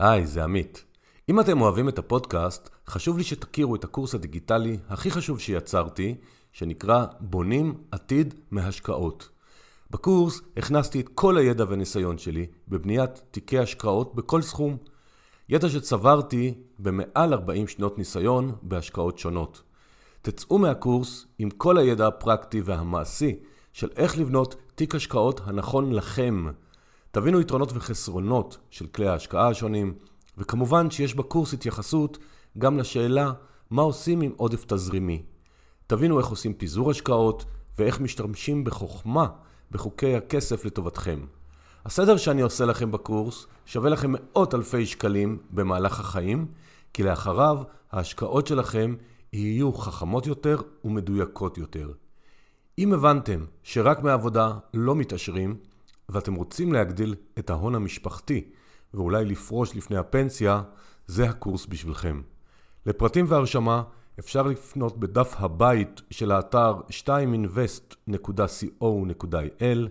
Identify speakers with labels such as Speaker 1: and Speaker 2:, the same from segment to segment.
Speaker 1: היי, זה עמית. אם אתם אוהבים את הפודקאסט, חשוב לי שתכירו את הקורס הדיגיטלי הכי חשוב שיצרתי, שנקרא בונים עתיד מהשקעות. בקורס הכנסתי את כל הידע והניסיון שלי בבניית תיקי השקעות בכל סכום. ידע שצברתי במעל 40 שנות ניסיון בהשקעות שונות. תצאו מהקורס עם כל הידע הפרקטי והמעשי של איך לבנות תיק השקעות הנכון לכם. תבינו יתרונות וחסרונות של כלי ההשקעה השונים, וכמובן שיש בקורס התייחסות גם לשאלה מה עושים עם עודף תזרימי. תבינו איך עושים פיזור השקעות ואיך משתמשים בחוכמה בחוקי הכסף לטובתכם. הסדר שאני עושה לכם בקורס שווה לכם מאות אלפי שקלים במהלך החיים, כי לאחריו ההשקעות שלכם יהיו חכמות יותר ומדויקות יותר. אם הבנתם שרק מעבודה לא מתעשרים, ואתם רוצים להגדיל את ההון המשפחתי ואולי לפרוש לפני הפנסיה, זה הקורס בשבילכם. לפרטים והרשמה אפשר לפנות בדף הבית של האתר 2invest.co.il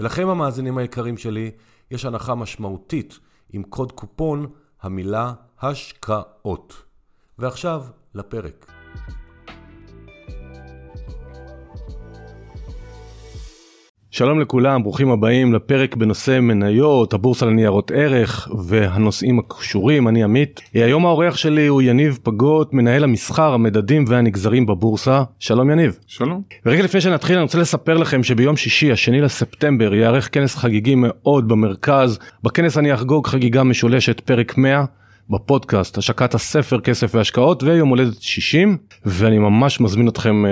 Speaker 1: ולכם המאזינים היקרים שלי, יש הנחה משמעותית עם קוד קופון המילה השקעות. ועכשיו לפרק. שלום לכולם, ברוכים הבאים לפרק בנושא מניות, הבורסה לניירות ערך והנושאים הקשורים, אני עמית. היום האורח שלי הוא יניב פגות, מנהל המסחר, המדדים והנגזרים בבורסה. שלום יניב.
Speaker 2: שלום.
Speaker 1: ורגע לפני שנתחיל אני רוצה לספר לכם שביום שישי, השני לספטמבר, ייערך כנס חגיגי מאוד במרכז. בכנס אני אחגוג חגיגה משולשת, פרק 100. בפודקאסט השקת הספר כסף והשקעות ויום הולדת 60 ואני ממש מזמין אתכם אה,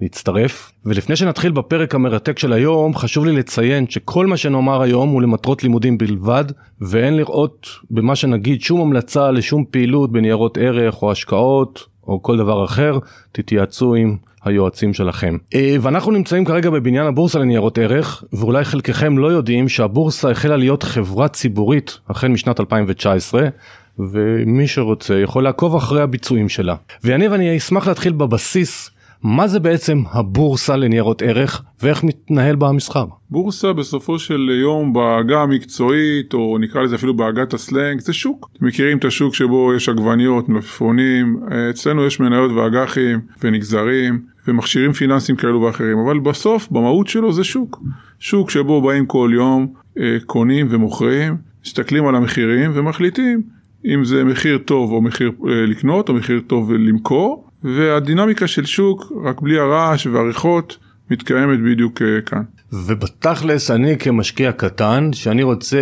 Speaker 1: להצטרף ולפני שנתחיל בפרק המרתק של היום חשוב לי לציין שכל מה שנאמר היום הוא למטרות לימודים בלבד ואין לראות במה שנגיד שום המלצה לשום פעילות בניירות ערך או השקעות או כל דבר אחר תתייעצו עם היועצים שלכם. אה, ואנחנו נמצאים כרגע בבניין הבורסה לניירות ערך ואולי חלקכם לא יודעים שהבורסה החלה להיות חברה ציבורית החל משנת 2019 ומי שרוצה יכול לעקוב אחרי הביצועים שלה. ויניב אני אשמח להתחיל בבסיס מה זה בעצם הבורסה לניירות ערך ואיך מתנהל בה המסחר?
Speaker 2: בורסה בסופו של יום בעגה המקצועית או נקרא לזה אפילו בעגת הסלנג זה שוק. אתם מכירים את השוק שבו יש עגבניות, מלפפונים, אצלנו יש מניות ואג"חים ונגזרים ומכשירים פיננסיים כאלו ואחרים אבל בסוף במהות שלו זה שוק. שוק שבו באים כל יום אה, קונים ומוכרים, מסתכלים על המחירים ומחליטים אם זה מחיר טוב או מחיר אה, לקנות או מחיר טוב למכור והדינמיקה של שוק רק בלי הרעש והריחות מתקיימת בדיוק אה, כאן.
Speaker 1: ובתכלס אני כמשקיע קטן שאני רוצה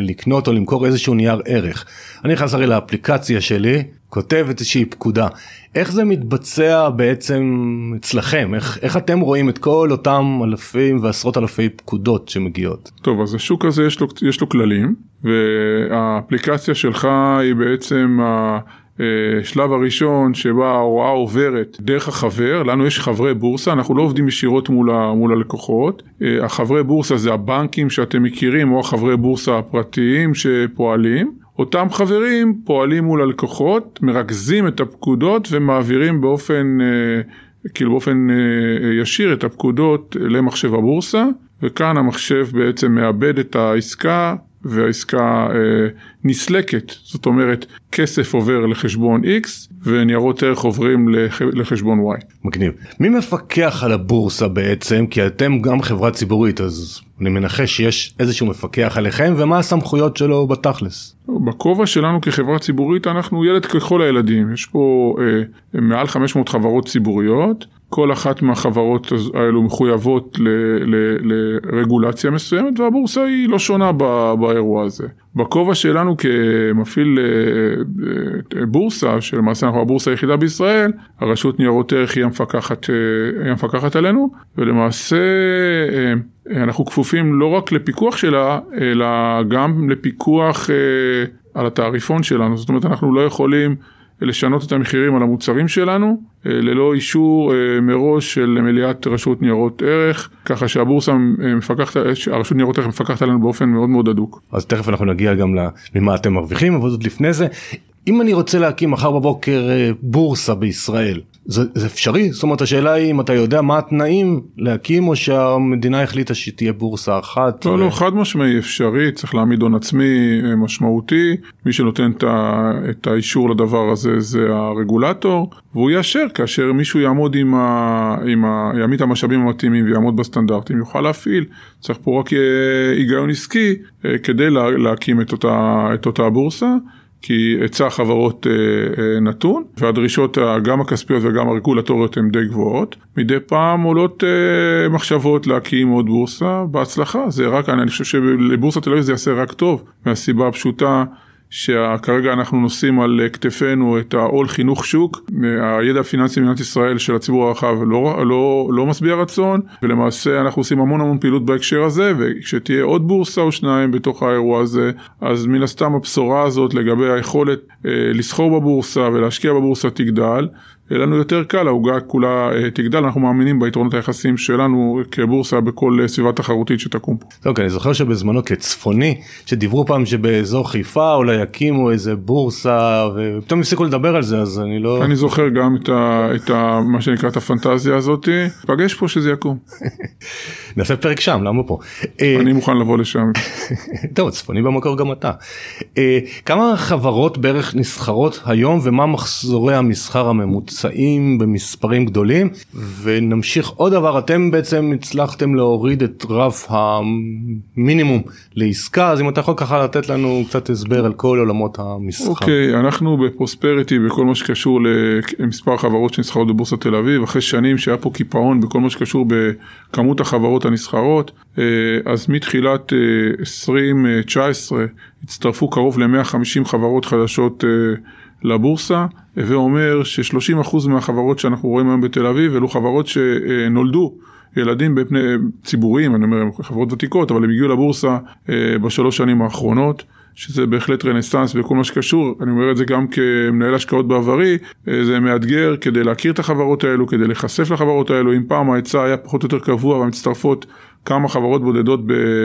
Speaker 1: לקנות או למכור איזשהו נייר ערך. אני נכנס הרי לאפליקציה שלי כותב איזושהי פקודה איך זה מתבצע בעצם אצלכם איך איך אתם רואים את כל אותם אלפים ועשרות אלפי פקודות שמגיעות.
Speaker 2: טוב אז השוק הזה יש לו יש לו כללים והאפליקציה שלך היא בעצם. השלב הראשון שבה ההוראה עוברת דרך החבר, לנו יש חברי בורסה, אנחנו לא עובדים ישירות מול, ה, מול הלקוחות. החברי בורסה זה הבנקים שאתם מכירים או החברי בורסה הפרטיים שפועלים. אותם חברים פועלים מול הלקוחות, מרכזים את הפקודות ומעבירים באופן, כאילו באופן ישיר את הפקודות למחשב הבורסה, וכאן המחשב בעצם מאבד את העסקה והעסקה אה, נסלקת, זאת אומרת כסף עובר לחשבון X וניירות ערך עוברים לח, לחשבון Y.
Speaker 1: מגניב. מי מפקח על הבורסה בעצם? כי אתם גם חברה ציבורית אז אני מנחש שיש איזשהו מפקח עליכם ומה הסמכויות שלו בתכלס.
Speaker 2: בכובע שלנו כחברה ציבורית אנחנו ילד ככל הילדים, יש פה אה, מעל 500 חברות ציבוריות. כל אחת מהחברות האלו מחויבות ל, ל, לרגולציה מסוימת והבורסה היא לא שונה באירוע הזה. בכובע שלנו כמפעיל אה, אה, בורסה, שלמעשה אנחנו הבורסה היחידה בישראל, הרשות ניירות ערך היא המפקחת, אה, היא המפקחת עלינו, ולמעשה אנחנו כפופים לא רק לפיקוח שלה, אלא גם לפיקוח על התעריפון שלנו, זאת אומרת אנחנו לא יכולים לשנות את המחירים על המוצרים שלנו אה, ללא אישור אה, מראש של מליאת רשות ניירות ערך, ככה שהבורסה אה, מפקחת, הרשות ניירות ערך מפקחת עלינו באופן מאוד מאוד הדוק.
Speaker 1: אז תכף אנחנו נגיע גם למה אתם מרוויחים, אבל עוד לפני זה, אם אני רוצה להקים מחר בבוקר אה, בורסה בישראל, זה, זה אפשרי? זאת אומרת השאלה היא אם אתה יודע מה התנאים להקים או שהמדינה החליטה שתהיה בורסה אחת?
Speaker 2: לא,
Speaker 1: ו...
Speaker 2: לא, חד משמעי אפשרי, צריך להעמיד הון עצמי אה, משמעותי, מי שנותן את, ה, את האישור לדבר הזה זה הרגולטור, והוא יאשר כאשר מישהו יעמוד עם ה... עם ה יעמיד את המשאבים המתאימים ויעמוד בסטנדרטים, יוכל להפעיל. צריך פה רק אה, היגיון עסקי כדי לה, להקים את אותה, את אותה בורסה. כי היצע החברות אה, אה, נתון, והדרישות גם הכספיות וגם הרגולטוריות הן די גבוהות. מדי פעם עולות אה, מחשבות להקים עוד בורסה, בהצלחה, זה רק, אני חושב שלבורסה תל אביב זה יעשה רק טוב, מהסיבה הפשוטה שכרגע אנחנו נושאים על כתפינו את העול חינוך שוק, הידע הפיננסי במדינת ישראל של הציבור הרחב לא, לא, לא משביע רצון, ולמעשה אנחנו עושים המון המון פעילות בהקשר הזה, וכשתהיה עוד בורסה או שניים בתוך האירוע הזה, אז מן הסתם הבשורה הזאת לגבי היכולת אה, לסחור בבורסה ולהשקיע בבורסה תגדל, יהיה לנו יותר קל, העוגה כולה אה, תגדל, אנחנו מאמינים ביתרונות היחסים שלנו כבורסה בכל אה, סביבה תחרותית שתקום פה.
Speaker 1: אוקיי, אני זוכר שבזמנו כצפוני, שדיברו פעם שבאזור חיפה אולי יקימו איזה בורסה, ופתאום הפסיקו לדבר על זה, אז אני לא...
Speaker 2: אני זוכר גם את, ה, את ה, מה שנקרא את הפנטזיה הזאת, פגש פה שזה יקום.
Speaker 1: נעשה פרק שם, למה פה?
Speaker 2: אה, אני מוכן לבוא לשם.
Speaker 1: טוב, צפוני במקור גם אתה. כמה חברות בערך נסחרות היום ומה מחזורי המסחר הממוצע? נמצאים במספרים גדולים ונמשיך עוד דבר אתם בעצם הצלחתם להוריד את רף המינימום לעסקה אז אם אתה יכול ככה לתת לנו קצת הסבר על כל עולמות המסחר.
Speaker 2: אוקיי okay, אנחנו בפרוספריטי בכל מה שקשור למספר החברות שנסחרות בבורסת תל אביב אחרי שנים שהיה פה קיפאון בכל מה שקשור בכמות החברות הנסחרות אה, אז מתחילת 2019 אה, הצטרפו קרוב ל-150 חברות חדשות אה, לבורסה, הווה אומר ש-30% מהחברות שאנחנו רואים היום בתל אביב אלו חברות שנולדו ילדים בפני, ציבוריים, אני אומר, חברות ותיקות, אבל הם הגיעו לבורסה אה, בשלוש שנים האחרונות. שזה בהחלט רנסאנס בכל מה שקשור, אני אומר את זה גם כמנהל השקעות בעברי, אה, זה מאתגר כדי להכיר את החברות האלו, כדי להיחשף לחברות האלו, אם פעם ההיצע היה פחות או יותר קבוע והמצטרפות כמה חברות בודדות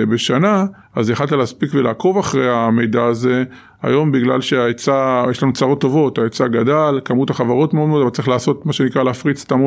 Speaker 2: בשנה, אז יכלת להספיק ולעקוב אחרי המידע הזה. היום בגלל שההיצע, יש לנו צרות טובות, ההיצע גדל, כמות החברות מאוד מאוד, אבל צריך לעשות מה שנקרא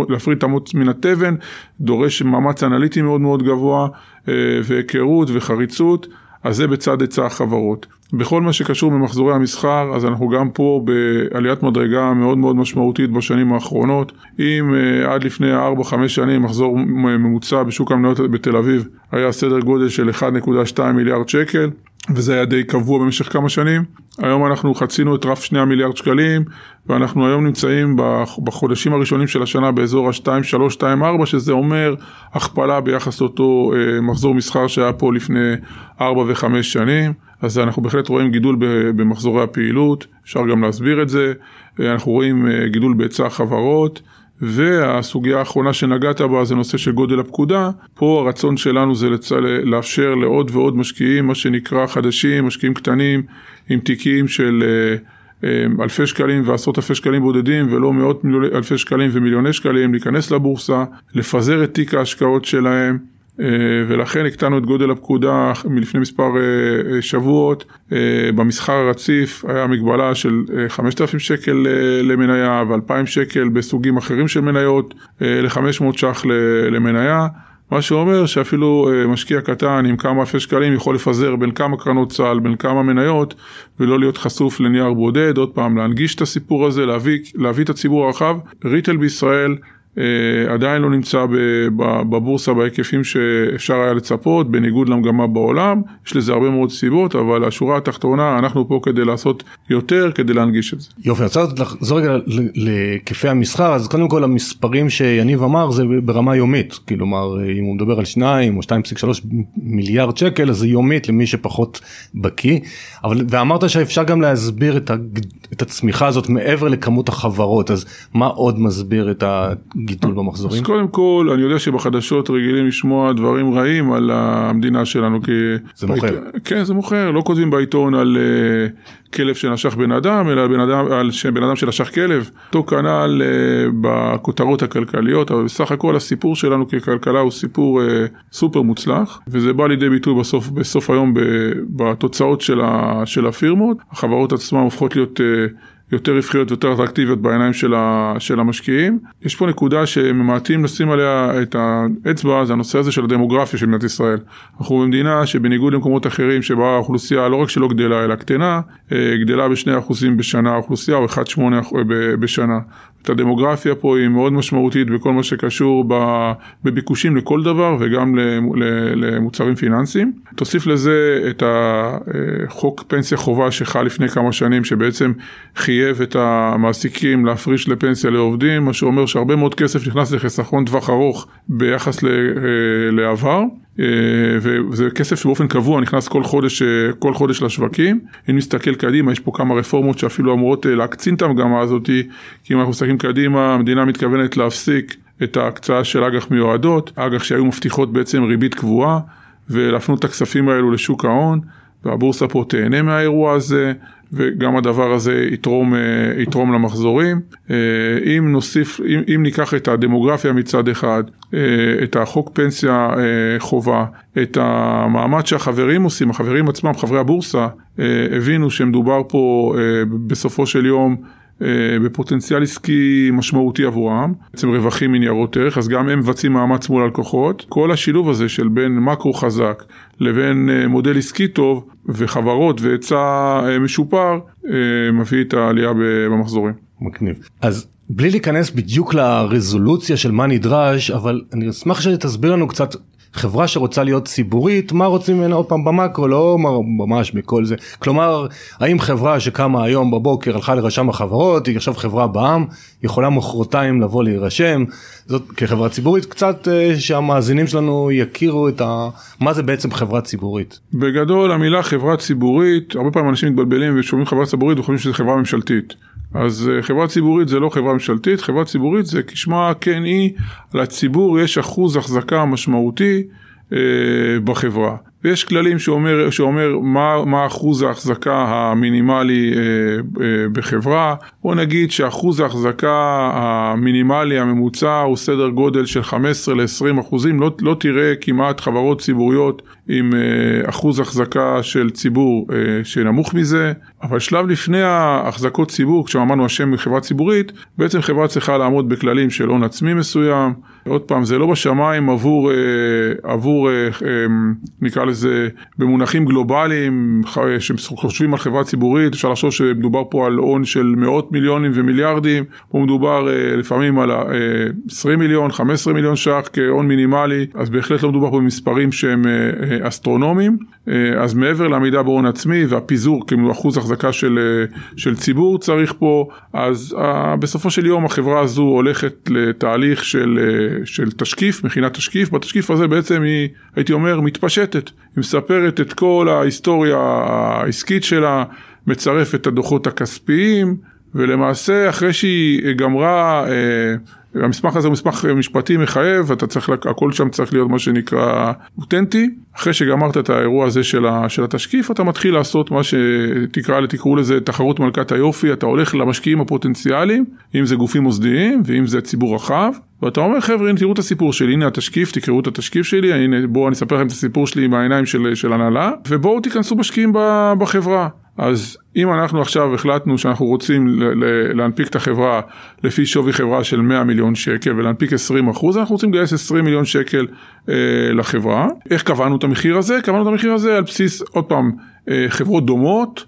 Speaker 2: להפריד תמות מן התבן, דורש מאמץ אנליטי מאוד מאוד גבוה, אה, והיכרות וחריצות. אז זה בצד היצע החברות. בכל מה שקשור במחזורי המסחר, אז אנחנו גם פה בעליית מדרגה מאוד מאוד משמעותית בשנים האחרונות. אם uh, עד לפני 4-5 שנים מחזור ממוצע בשוק המניות בתל אביב היה סדר גודל של 1.2 מיליארד שקל, וזה היה די קבוע במשך כמה שנים. היום אנחנו חצינו את רף 2 מיליארד שקלים, ואנחנו היום נמצאים בחודשים הראשונים של השנה באזור ה-2-3-2-4, שזה אומר הכפלה ביחס לאותו אה, מחזור מסחר שהיה פה לפני 4 ו-5 שנים. אז אנחנו בהחלט רואים גידול במחזורי הפעילות, אפשר גם להסביר את זה. אנחנו רואים אה, גידול בהיצע החברות. והסוגיה האחרונה שנגעת בה זה נושא של גודל הפקודה. פה הרצון שלנו זה לצ... לאפשר לעוד ועוד משקיעים, מה שנקרא חדשים, משקיעים קטנים, עם תיקים של אה, אה, אלפי שקלים ועשרות אלפי שקלים בודדים ולא מאות אלפי שקלים ומיליוני שקלים, להיכנס לבורסה, לפזר את תיק ההשקעות שלהם. אה, ולכן הקטנו את גודל הפקודה מלפני מספר אה, אה, שבועות. במסחר הרציף היה מגבלה של 5,000 שקל למניה ו-2,000 שקל בסוגים אחרים של מניות, ל-500 ש"ח למניה. מה שאומר שאפילו משקיע קטן עם כמה אלפי שקלים יכול לפזר בין כמה קרנות צה"ל, בין כמה מניות, ולא להיות חשוף לנייר בודד, עוד פעם להנגיש את הסיפור הזה, להביא, להביא את הציבור הרחב. ריטל בישראל עדיין לא נמצא בבורסה בהיקפים שאפשר היה לצפות, בניגוד למגמה בעולם, יש לזה הרבה מאוד סיבות, אבל השורה התחתונה, אנחנו פה כדי לעשות יותר, כדי להנגיש את זה.
Speaker 1: יופי, אני רוצה לחזור רגע להיקפי המסחר, אז קודם כל המספרים שיניב אמר זה ברמה יומית, כלומר אם הוא מדבר על 2 או 2.3 מיליארד שקל, אז זה יומית למי שפחות בקיא, אבל ואמרת שאפשר גם להסביר את, הג... את הצמיחה הזאת מעבר לכמות החברות, אז מה עוד מסביר את ה... גידול במחזורים?
Speaker 2: אז קודם כל, אני יודע שבחדשות רגילים לשמוע דברים רעים על המדינה שלנו. כי...
Speaker 1: זה מוכר.
Speaker 2: כן, זה מוכר. לא כותבים בעיתון על uh, כלב שנשך בן אדם, אלא בן אדם, על בן אדם שנשך כלב. אותו כנ"ל uh, בכותרות הכלכליות, אבל בסך הכל הסיפור שלנו ככלכלה הוא סיפור uh, סופר מוצלח, וזה בא לידי ביטוי בסוף, בסוף היום בתוצאות של, ה, של הפירמות. החברות עצמן הופכות להיות... יותר רווחיות ויותר אטרקטיביות בעיניים של, ה, של המשקיעים. יש פה נקודה שממעטים לשים עליה את האצבע, זה הנושא הזה של הדמוגרפיה של מדינת ישראל. אנחנו במדינה שבניגוד למקומות אחרים שבה האוכלוסייה לא רק שלא גדלה אלא קטנה, אה, גדלה ב-2% בשנה האוכלוסייה או 1.8 בשנה. את הדמוגרפיה פה היא מאוד משמעותית בכל מה שקשור בביקושים לכל דבר וגם למוצרים פיננסיים. תוסיף לזה את החוק פנסיה חובה שחל לפני כמה שנים שבעצם חייב את המעסיקים להפריש לפנסיה לעובדים, מה שאומר שהרבה מאוד כסף נכנס לחיסכון טווח ארוך ביחס לעבר. אה, וזה כסף שבאופן קבוע נכנס כל חודש, אה, כל חודש לשווקים. אם נסתכל קדימה, יש פה כמה רפורמות שאפילו אמורות אה, להקצין את המגמה הזאתי, כי אם אנחנו מסתכלים קדימה, המדינה מתכוונת להפסיק את ההקצאה של אג"ח מיועדות, אג"ח שהיו מבטיחות בעצם ריבית קבועה, ולהפנות את הכספים האלו לשוק ההון, והבורסה פה תהנה מהאירוע הזה, וגם הדבר הזה יתרום, אה, יתרום למחזורים. אה, אם נוסיף, אם, אם ניקח את הדמוגרפיה מצד אחד, אה, את החוק פנסיה חובה, את המאמץ שהחברים עושים, החברים עצמם, חברי הבורסה, הבינו שמדובר פה בסופו של יום בפוטנציאל עסקי משמעותי עבורם, בעצם רווחים מניירות ערך, אז גם הם מבצעים מאמץ מול הלקוחות. כל השילוב הזה של בין מקרו חזק לבין מודל עסקי טוב, וחברות והיצע אה, משופר אה, מביא את העלייה במחזורים.
Speaker 1: מגניב. אז בלי להיכנס בדיוק לרזולוציה של מה נדרש, אבל אני אשמח שתסביר לנו קצת חברה שרוצה להיות ציבורית, מה רוצים ממנה עוד פעם במאקרו, לא ממש מכל זה. כלומר, האם חברה שקמה היום בבוקר הלכה לרשם החברות, היא עכשיו חברה בע"מ, יכולה מחרתיים לבוא להירשם, זאת כחברה ציבורית, קצת uh, שהמאזינים שלנו יכירו את ה... מה זה בעצם חברה ציבורית.
Speaker 2: בגדול המילה חברה ציבורית, הרבה פעמים אנשים מתבלבלים ושומעים חברה ציבורית וחושבים שזו חברה ממשלתית. אז אה, חברה ציבורית זה לא חברה ממשלתית, חברה ציבורית זה כשמה כן היא, לציבור יש אחוז החזקה משמעותי אה, בחברה. ויש כללים שאומר, שאומר מה, מה אחוז ההחזקה המינימלי אה, אה, בחברה. בוא נגיד שאחוז ההחזקה המינימלי הממוצע הוא סדר גודל של 15 ל-20 אחוזים. לא, לא תראה כמעט חברות ציבוריות עם אה, אחוז החזקה של ציבור אה, שנמוך מזה. אבל שלב לפני ההחזקות ציבור, כשאמרנו השם מחברה ציבורית, בעצם חברה צריכה לעמוד בכללים של הון עצמי מסוים. עוד פעם, זה לא בשמיים עבור, אה, עבור נקרא לזה, במונחים גלובליים, שחושבים על חברה ציבורית, אפשר לחשוב שמדובר פה על הון של מאות מיליונים ומיליארדים, פה מדובר לפעמים על 20 מיליון, 15 מיליון ש"ח כהון מינימלי, אז בהחלט לא מדובר פה במספרים שהם אסטרונומיים. אז מעבר לעמידה בהון עצמי והפיזור, כאילו אחוז החזקה של, של ציבור צריך פה, אז בסופו של יום החברה הזו הולכת לתהליך של של תשקיף, מכינת תשקיף, בתשקיף הזה בעצם היא, הייתי אומר, מתפשטת. היא מספרת את כל ההיסטוריה העסקית שלה, מצרפת את הדוחות הכספיים, ולמעשה אחרי שהיא גמרה אה, המסמך הזה הוא מסמך משפטי מחייב, אתה צריך, הכל שם צריך להיות מה שנקרא אותנטי. אחרי שגמרת את האירוע הזה של, ה, של התשקיף, אתה מתחיל לעשות מה שתקרא, תקראו לזה תחרות מלכת היופי, אתה הולך למשקיעים הפוטנציאליים, אם זה גופים מוסדיים ואם זה ציבור רחב, ואתה אומר חבר'ה הנה תראו את הסיפור שלי, הנה התשקיף, תקראו את התשקיף שלי, הנה בואו אני אספר לכם את הסיפור שלי מהעיניים של, של הנהלה, ובואו תיכנסו משקיעים בחברה. אז אם אנחנו עכשיו החלטנו שאנחנו רוצים להנפיק את החברה לפי שווי חברה של 100 מיליון שקל ולהנפיק 20 אחוז, אנחנו רוצים לגייס 20 מיליון שקל אה, לחברה. איך קבענו את המחיר הזה? קבענו את המחיר הזה על בסיס, עוד פעם, אה, חברות דומות,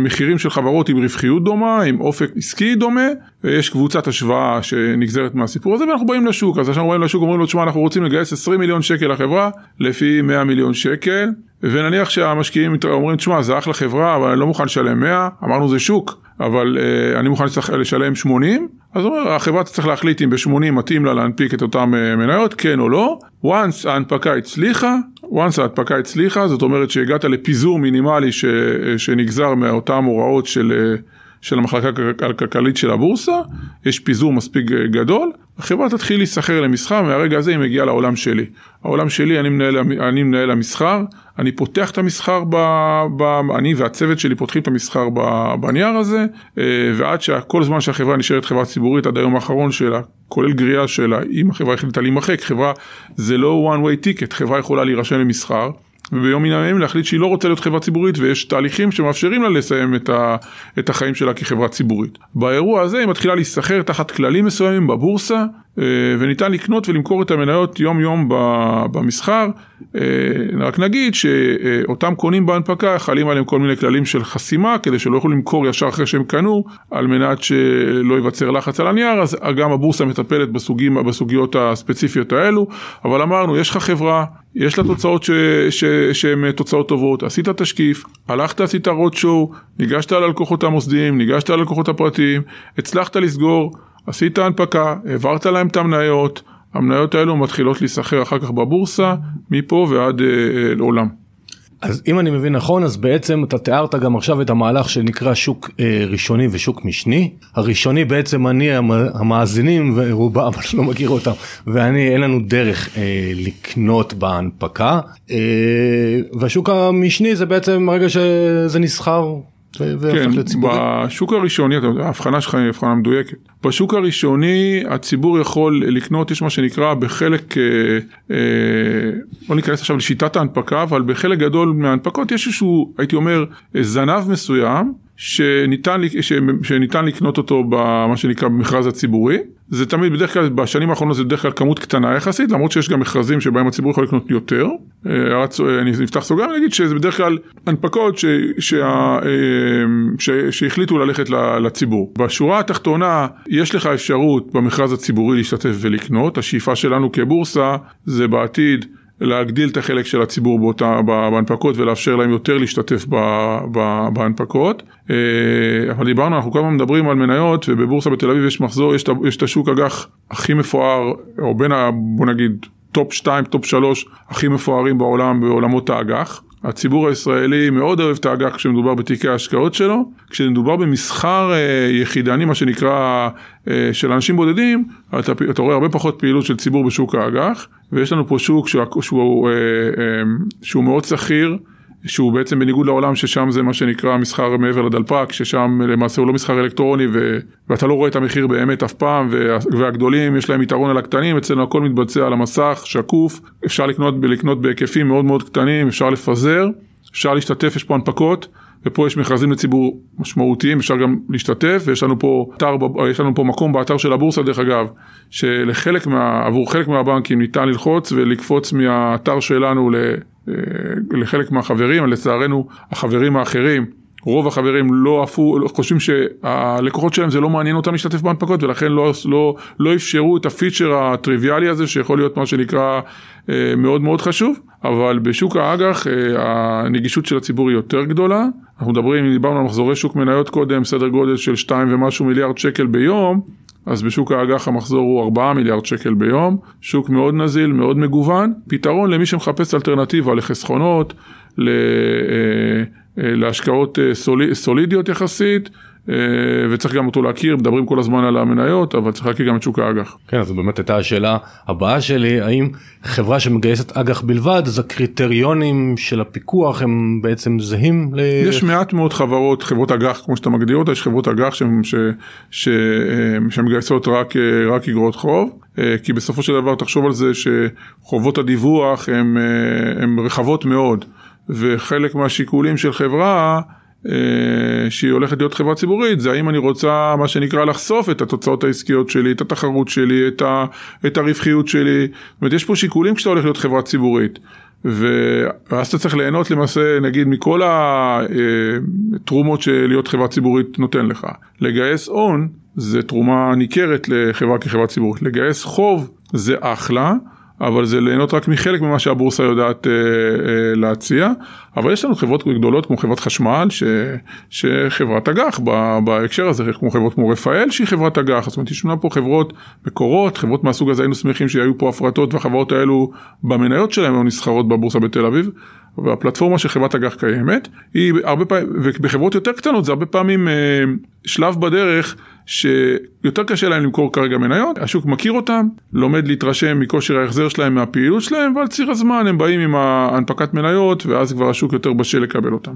Speaker 2: מחירים של חברות עם רווחיות דומה, עם אופק עסקי דומה, ויש קבוצת השוואה שנגזרת מהסיפור הזה, ואנחנו באים לשוק. אז כשאנחנו באים לשוק אומרים לו, תשמע, אנחנו רוצים לגייס 20 מיליון שקל לחברה לפי 100 מיליון שקל. ונניח שהמשקיעים אומרים, תשמע, זה אחלה חברה, אבל אני לא מוכן לשלם 100, אמרנו זה שוק, אבל uh, אני מוכן לשלם 80, אז החברה צריך להחליט אם ב-80 מתאים לה להנפיק את אותן uh, מניות, כן או לא. once ההנפקה הצליחה, once ההנפקה הצליחה, זאת אומרת שהגעת לפיזור מינימלי ש, uh, שנגזר מאותן הוראות של... של המחלקה הכלכלית של הבורסה, יש פיזור מספיק גדול, החברה תתחיל להיסחר למסחר, מהרגע הזה היא מגיעה לעולם שלי. העולם שלי, אני מנהל, אני מנהל המסחר, אני פותח את המסחר, ב, ב, אני והצוות שלי פותחים את המסחר ב, בנייר הזה, אה, ועד שכל זמן שהחברה נשארת חברה ציבורית עד היום האחרון שלה, כולל גריעה שלה, אם החברה החליטה להימחק, חברה זה לא one way ticket, חברה יכולה להירשם למסחר. וביום מן הימים להחליט שהיא לא רוצה להיות חברה ציבורית ויש תהליכים שמאפשרים לה לסיים את, ה, את החיים שלה כחברה ציבורית. באירוע הזה היא מתחילה להיסחר תחת כללים מסוימים בבורסה וניתן לקנות ולמכור את המניות יום יום במסחר. אה, רק נגיד שאותם קונים בהנפקה חלים עליהם כל מיני כללים של חסימה כדי שלא יוכלו למכור ישר אחרי שהם קנו על מנת שלא ייווצר לחץ על הנייר. אז גם הבורסה מטפלת בסוגים, בסוגיות הספציפיות האלו. אבל אמרנו יש לך חברה יש לה תוצאות שהן תוצאות טובות, עשית תשקיף, הלכת עשית רוד שואו, ניגשת ללקוחות המוסדיים, ניגשת ללקוחות הפרטיים, הצלחת לסגור, עשית הנפקה, העברת להם את המניות, המניות האלו מתחילות להיסחר אחר כך בבורסה, מפה ועד אה, אה, לעולם.
Speaker 1: אז אם אני מבין נכון אז בעצם אתה תיארת גם עכשיו את המהלך שנקרא שוק אה, ראשוני ושוק משני. הראשוני בעצם אני המאזינים ורובם לא מכיר אותם ואני אין לנו דרך אה, לקנות בהנפקה אה, והשוק המשני זה בעצם הרגע שזה נסחר
Speaker 2: כן, בשוק הראשוני, ההבחנה שלך היא הבחנה מדויקת. בשוק הראשוני הציבור יכול לקנות, יש מה שנקרא בחלק, אה, אה, לא ניכנס עכשיו לשיטת ההנפקה, אבל בחלק גדול מההנפקות יש איזשהו, הייתי אומר, זנב מסוים. שניתן, שניתן לקנות אותו במה שנקרא במכרז הציבורי. זה תמיד בדרך כלל בשנים האחרונות זה בדרך כלל כמות קטנה יחסית למרות שיש גם מכרזים שבהם הציבור יכול לקנות יותר. אה, אני אפתח סוגריים ואגיד שזה בדרך כלל הנפקות ש, שה, אה, ש, שהחליטו ללכת לציבור. בשורה התחתונה יש לך אפשרות במכרז הציבורי להשתתף ולקנות. השאיפה שלנו כבורסה זה בעתיד להגדיל את החלק של הציבור באותה, בהנפקות ולאפשר להם יותר להשתתף בהנפקות. אה, אבל דיברנו, אנחנו כל הזמן מדברים על מניות ובבורסה בתל אביב יש מחזור, יש, יש את השוק אג"ח הכי מפואר, או בין ה... בוא נגיד top 2, top 3 הכי מפוארים בעולם בעולמות האג"ח. הציבור הישראלי מאוד אוהב את האג"ח כשמדובר בתיקי ההשקעות שלו, כשמדובר במסחר אה, יחידני, מה שנקרא, אה, של אנשים בודדים, אתה, אתה רואה הרבה פחות פעילות של ציבור בשוק האג"ח, ויש לנו פה שוק שהוא, שהוא, אה, שהוא מאוד שכיר. שהוא בעצם בניגוד לעולם ששם זה מה שנקרא מסחר מעבר לדלפק, ששם למעשה הוא לא מסחר אלקטרוני ו... ואתה לא רואה את המחיר באמת אף פעם, וה... והגדולים יש להם יתרון על הקטנים, אצלנו הכל מתבצע על המסך, שקוף, אפשר לקנות, לקנות בהיקפים מאוד מאוד קטנים, אפשר לפזר, אפשר להשתתף, יש פה הנפקות. ופה יש מכרזים לציבור משמעותיים, אפשר גם להשתתף, ויש לנו פה, אתר, יש לנו פה מקום באתר של הבורסה דרך אגב, שלחלק מה, עבור חלק מהבנקים ניתן ללחוץ ולקפוץ מהאתר שלנו אה, לחלק מהחברים, לצערנו החברים האחרים, רוב החברים לא עפו, חושבים שהלקוחות שלהם זה לא מעניין אותם להשתתף בהנפקות ולכן לא, לא, לא אפשרו את הפיצ'ר הטריוויאלי הזה שיכול להיות מה שנקרא אה, מאוד מאוד חשוב, אבל בשוק האג"ח אה, הנגישות של הציבור היא יותר גדולה, אנחנו מדברים, דיברנו על מחזורי שוק מניות קודם, סדר גודל של 2 ומשהו מיליארד שקל ביום, אז בשוק האג"ח המחזור הוא 4 מיליארד שקל ביום, שוק מאוד נזיל, מאוד מגוון, פתרון למי שמחפש אלטרנטיבה לחסכונות, אה, אה, להשקעות אה, סולידיות יחסית. אה, וצריך גם אותו להכיר, מדברים כל הזמן על המניות, אבל צריך להכיר גם את שוק האג"ח.
Speaker 1: כן, אז באמת הייתה השאלה הבאה שלי, האם חברה שמגייסת אג"ח בלבד, אז הקריטריונים של הפיקוח הם בעצם זהים? ל...
Speaker 2: יש מעט מאוד חברות, חברות אג"ח כמו שאתה מגדיר אותה, יש חברות אג"ח שמגייסות רק, רק אגרות חוב. אה, כי בסופו של דבר תחשוב על זה שחובות הדיווח הן רחבות מאוד, וחלק מהשיקולים של חברה אה, שהיא הולכת להיות חברה ציבורית, זה האם אני רוצה מה שנקרא לחשוף את התוצאות העסקיות שלי, את התחרות שלי, את, ה, את הרווחיות שלי, זאת אומרת יש פה שיקולים כשאתה הולך להיות חברה ציבורית. ואז אתה צריך ליהנות למעשה נגיד מכל התרומות שלהיות חברה ציבורית נותן לך. לגייס הון זה תרומה ניכרת לחברה כחברה ציבורית, לגייס חוב זה אחלה. אבל זה ליהנות רק מחלק ממה שהבורסה יודעת אה, אה, להציע. אבל יש לנו חברות גדולות כמו חברת חשמל, ש, שחברת אג"ח בהקשר הזה, כמו חברות כמו רפאל שהיא חברת אג"ח, זאת אומרת יש לנו פה חברות מקורות, חברות מהסוג הזה היינו שמחים שהיו פה הפרטות והחברות האלו במניות שלהם היו נסחרות בבורסה בתל אביב. והפלטפורמה של חברת אג"ח קיימת, היא הרבה פעמים, ובחברות יותר קטנות זה הרבה פעמים אה, שלב בדרך שיותר קשה להם למכור כרגע מניות, השוק מכיר אותם, לומד להתרשם מכושר ההחזר שלהם מהפעילות שלהם, ועל ציר הזמן הם באים עם ההנפקת מניות, ואז כבר השוק יותר בשל לקבל אותם.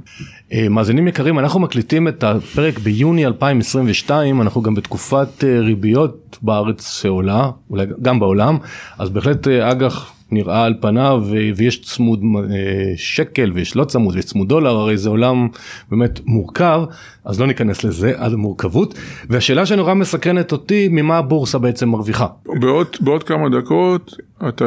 Speaker 1: אה, מאזינים יקרים, אנחנו מקליטים את הפרק ביוני 2022, אנחנו גם בתקופת אה, ריביות בארץ שעולה, אולי גם בעולם, אז בהחלט אג"ח נראה על פניו ויש צמוד שקל ויש לא צמוד ויש צמוד דולר הרי זה עולם באמת מורכב אז לא ניכנס לזה על מורכבות והשאלה שנורא מסקרנת אותי ממה הבורסה בעצם מרוויחה.
Speaker 2: בעוד, בעוד כמה דקות אתה,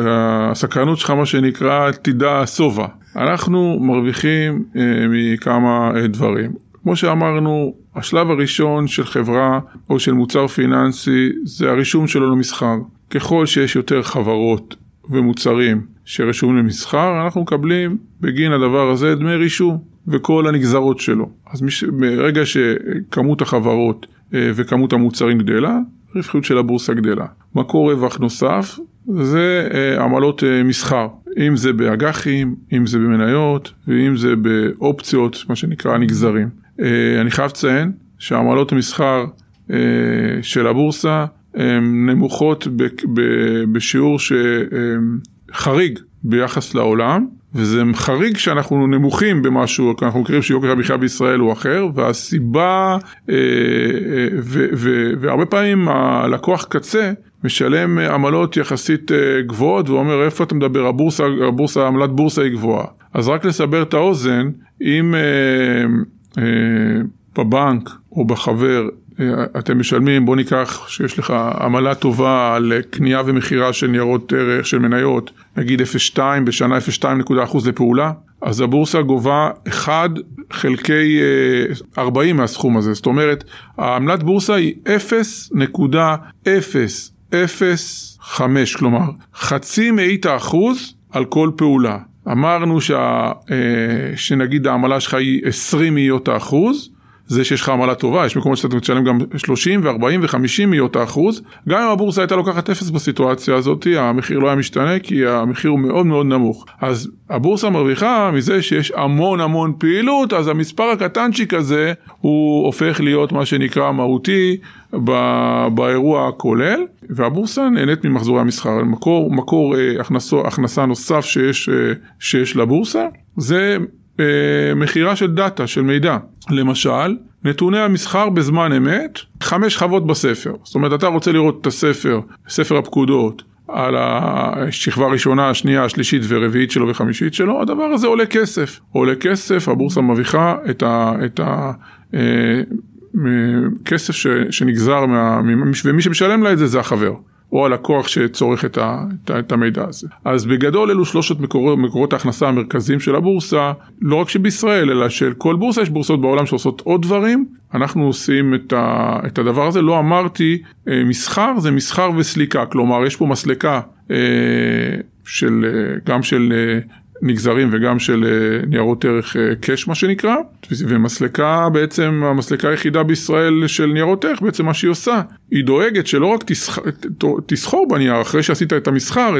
Speaker 2: הסקרנות שלך מה שנקרא תדע שובע אנחנו מרוויחים אה, מכמה אה, דברים כמו שאמרנו השלב הראשון של חברה או של מוצר פיננסי זה הרישום שלו למסחר ככל שיש יותר חברות ומוצרים שרשומים למסחר, אנחנו מקבלים בגין הדבר הזה דמי רישום וכל הנגזרות שלו. אז מש... ברגע שכמות החברות וכמות המוצרים גדלה, הרווחיות של הבורסה גדלה. מקור רווח נוסף זה אה, עמלות אה, מסחר, אם זה באג"חים, אם זה במניות ואם זה באופציות, מה שנקרא נגזרים. אני חייב לציין שעמלות המסחר של הבורסה הן נמוכות בשיעור שחריג ביחס לעולם, וזה חריג שאנחנו נמוכים במשהו, אנחנו מכירים שיוקר המחיה בישראל הוא אחר, והסיבה, אה, אה, והרבה פעמים הלקוח קצה משלם עמלות יחסית אה, גבוהות ואומר איפה אתה מדבר, הבורסה, הבורסה, עמלת בורסה היא גבוהה. אז רק לסבר את האוזן, אם בבנק או בחבר אה, אתם משלמים, בוא ניקח שיש לך עמלה טובה על קנייה ומכירה של ניירות ערך, של מניות, נגיד 0.2 בשנה 0.2 אחוז לפעולה, אז הבורסה גובה 1 חלקי 40 אה, מהסכום הזה, זאת אומרת, העמלת בורסה היא 0.005, כלומר, חצי מאית האחוז על כל פעולה. אמרנו שה, אה, שנגיד העמלה שלך היא 20 מאיות האחוז, זה שיש לך עמלה טובה, יש מקומות שאתה משלם גם 30 ו-40 ו-50 מאיות האחוז. גם אם הבורסה הייתה לוקחת אפס בסיטואציה הזאת, המחיר לא היה משתנה כי המחיר הוא מאוד מאוד נמוך. אז הבורסה מרוויחה מזה שיש המון המון פעילות, אז המספר הקטנצ'יק הזה הוא הופך להיות מה שנקרא מהותי באירוע הכולל, והבורסה נהנית ממחזורי המסחר. מקור, מקור אה, הכנסו, הכנסה נוסף שיש, אה, שיש לבורסה, זה מכירה של דאטה, של מידע. למשל, נתוני המסחר בזמן אמת, חמש חוות בספר. זאת אומרת, אתה רוצה לראות את הספר, ספר הפקודות, על השכבה הראשונה, השנייה, השלישית ורביעית שלו וחמישית שלו, הדבר הזה עולה כסף. עולה כסף, הבורסה מרוויחה את ה... את ה אה, כסף ש, שנגזר, מה, ומי שמשלם לה את זה זה החבר. או הלקוח שצורך את, ה, את, את המידע הזה. אז בגדול אלו שלושת מקורות, מקורות ההכנסה המרכזיים של הבורסה, לא רק שבישראל אלא של כל בורסה, יש בורסות בעולם שעושות עוד דברים, אנחנו עושים את, ה, את הדבר הזה, לא אמרתי אה, מסחר, זה מסחר וסליקה, כלומר יש פה מסלקה אה, של, אה, גם של נגזרים וגם של אה, ניירות ערך קאש אה, מה שנקרא, ומסלקה בעצם, המסלקה היחידה בישראל של ניירות ערך, בעצם מה שהיא עושה, היא דואגת שלא רק תסח... תסחור בנייר אחרי שעשית את המסחר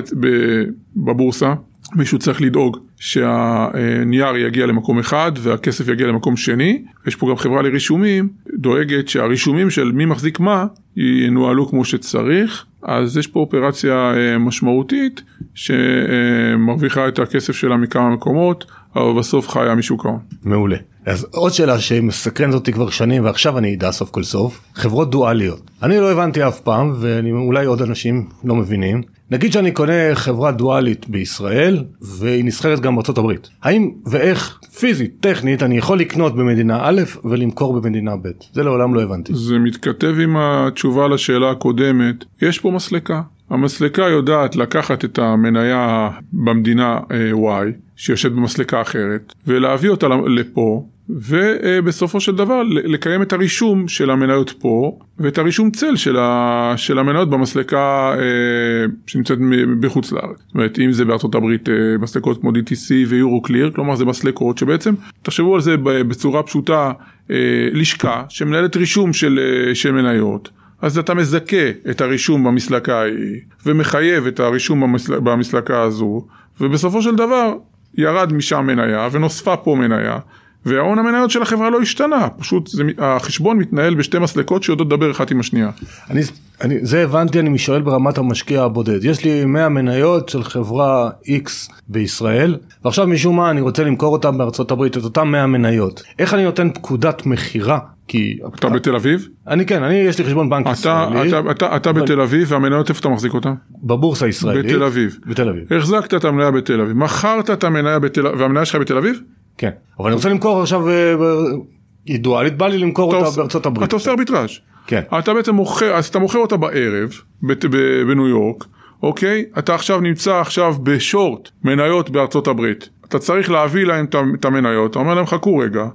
Speaker 2: בבורסה, מישהו צריך לדאוג שהנייר יגיע למקום אחד והכסף יגיע למקום שני. יש פה גם חברה לרישומים, דואגת שהרישומים של מי מחזיק מה ינוהלו כמו שצריך. אז יש פה אופרציה אה, משמעותית שמרוויחה את הכסף שלה מכמה מקומות, אבל בסוף חיה משוק ההון.
Speaker 1: מעולה. אז עוד שאלה שמסקרנת אותי כבר שנים ועכשיו אני אדע סוף כל סוף, חברות דואליות. אני לא הבנתי אף פעם ואולי עוד אנשים לא מבינים. נגיד שאני קונה חברה דואלית בישראל והיא נסחרת גם בארצות הברית. האם ואיך פיזית, טכנית, אני יכול לקנות במדינה א' ולמכור במדינה ב'? זה לעולם לא הבנתי.
Speaker 2: זה מתכתב עם התשובה לשאלה הקודמת. יש פה מסלקה. המסלקה יודעת לקחת את המניה במדינה אה, Y, שיושבת במסלקה אחרת, ולהביא אותה לפה, ובסופו של דבר לקיים את הרישום של המניות פה ואת הרישום צל של, ה, של המניות במסלקה אה, שנמצאת בחוץ לארץ. זאת אומרת אם זה בארצות הברית אה, מסלקות כמו DTC ויורו קליר, כלומר זה מסלקות שבעצם תחשבו על זה בצורה פשוטה אה, לשכה שמנהלת רישום של, אה, של מניות. אז אתה מזכה את הרישום במסלקה ההיא ומחייב את הרישום במסל... במסלקה הזו ובסופו של דבר ירד משם מניה ונוספה פה מניה וההון המניות של החברה לא השתנה, פשוט זה, החשבון מתנהל בשתי מסלקות שיודעות לדבר אחת עם השנייה.
Speaker 1: אני, אני, זה הבנתי, אני שואל ברמת המשקיע הבודד. יש לי 100 מניות של חברה X בישראל, ועכשיו משום מה אני רוצה למכור אותם בארצות הברית, את אותם 100 מניות. איך אני נותן פקודת מכירה?
Speaker 2: כי... אתה בתל אביב?
Speaker 1: אני כן, אני יש לי חשבון בנק
Speaker 2: אתה,
Speaker 1: ישראלי.
Speaker 2: אתה, אתה, אתה אבל... בתל אביב והמניות איפה אתה מחזיק אותן?
Speaker 1: בבורסה הישראלית.
Speaker 2: בתל אביב.
Speaker 1: בתל אביב.
Speaker 2: החזקת את המניה בתל אביב, מכרת את המניה בתל אביב, והמניה שלך בתל אביב?
Speaker 1: כן, אבל אני רוצה למכור עכשיו אה, אידואלית, בא לי למכור אותה בארצות הברית.
Speaker 2: אתה עושה ארביטראז'.
Speaker 1: כן.
Speaker 2: אתה בעצם מוכר, אז אתה מוכר אותה בערב בניו יורק, אוקיי? אתה עכשיו נמצא עכשיו בשורט מניות בארצות הברית. אתה צריך להביא להם את המניות, אתה אומר להם חכו רגע.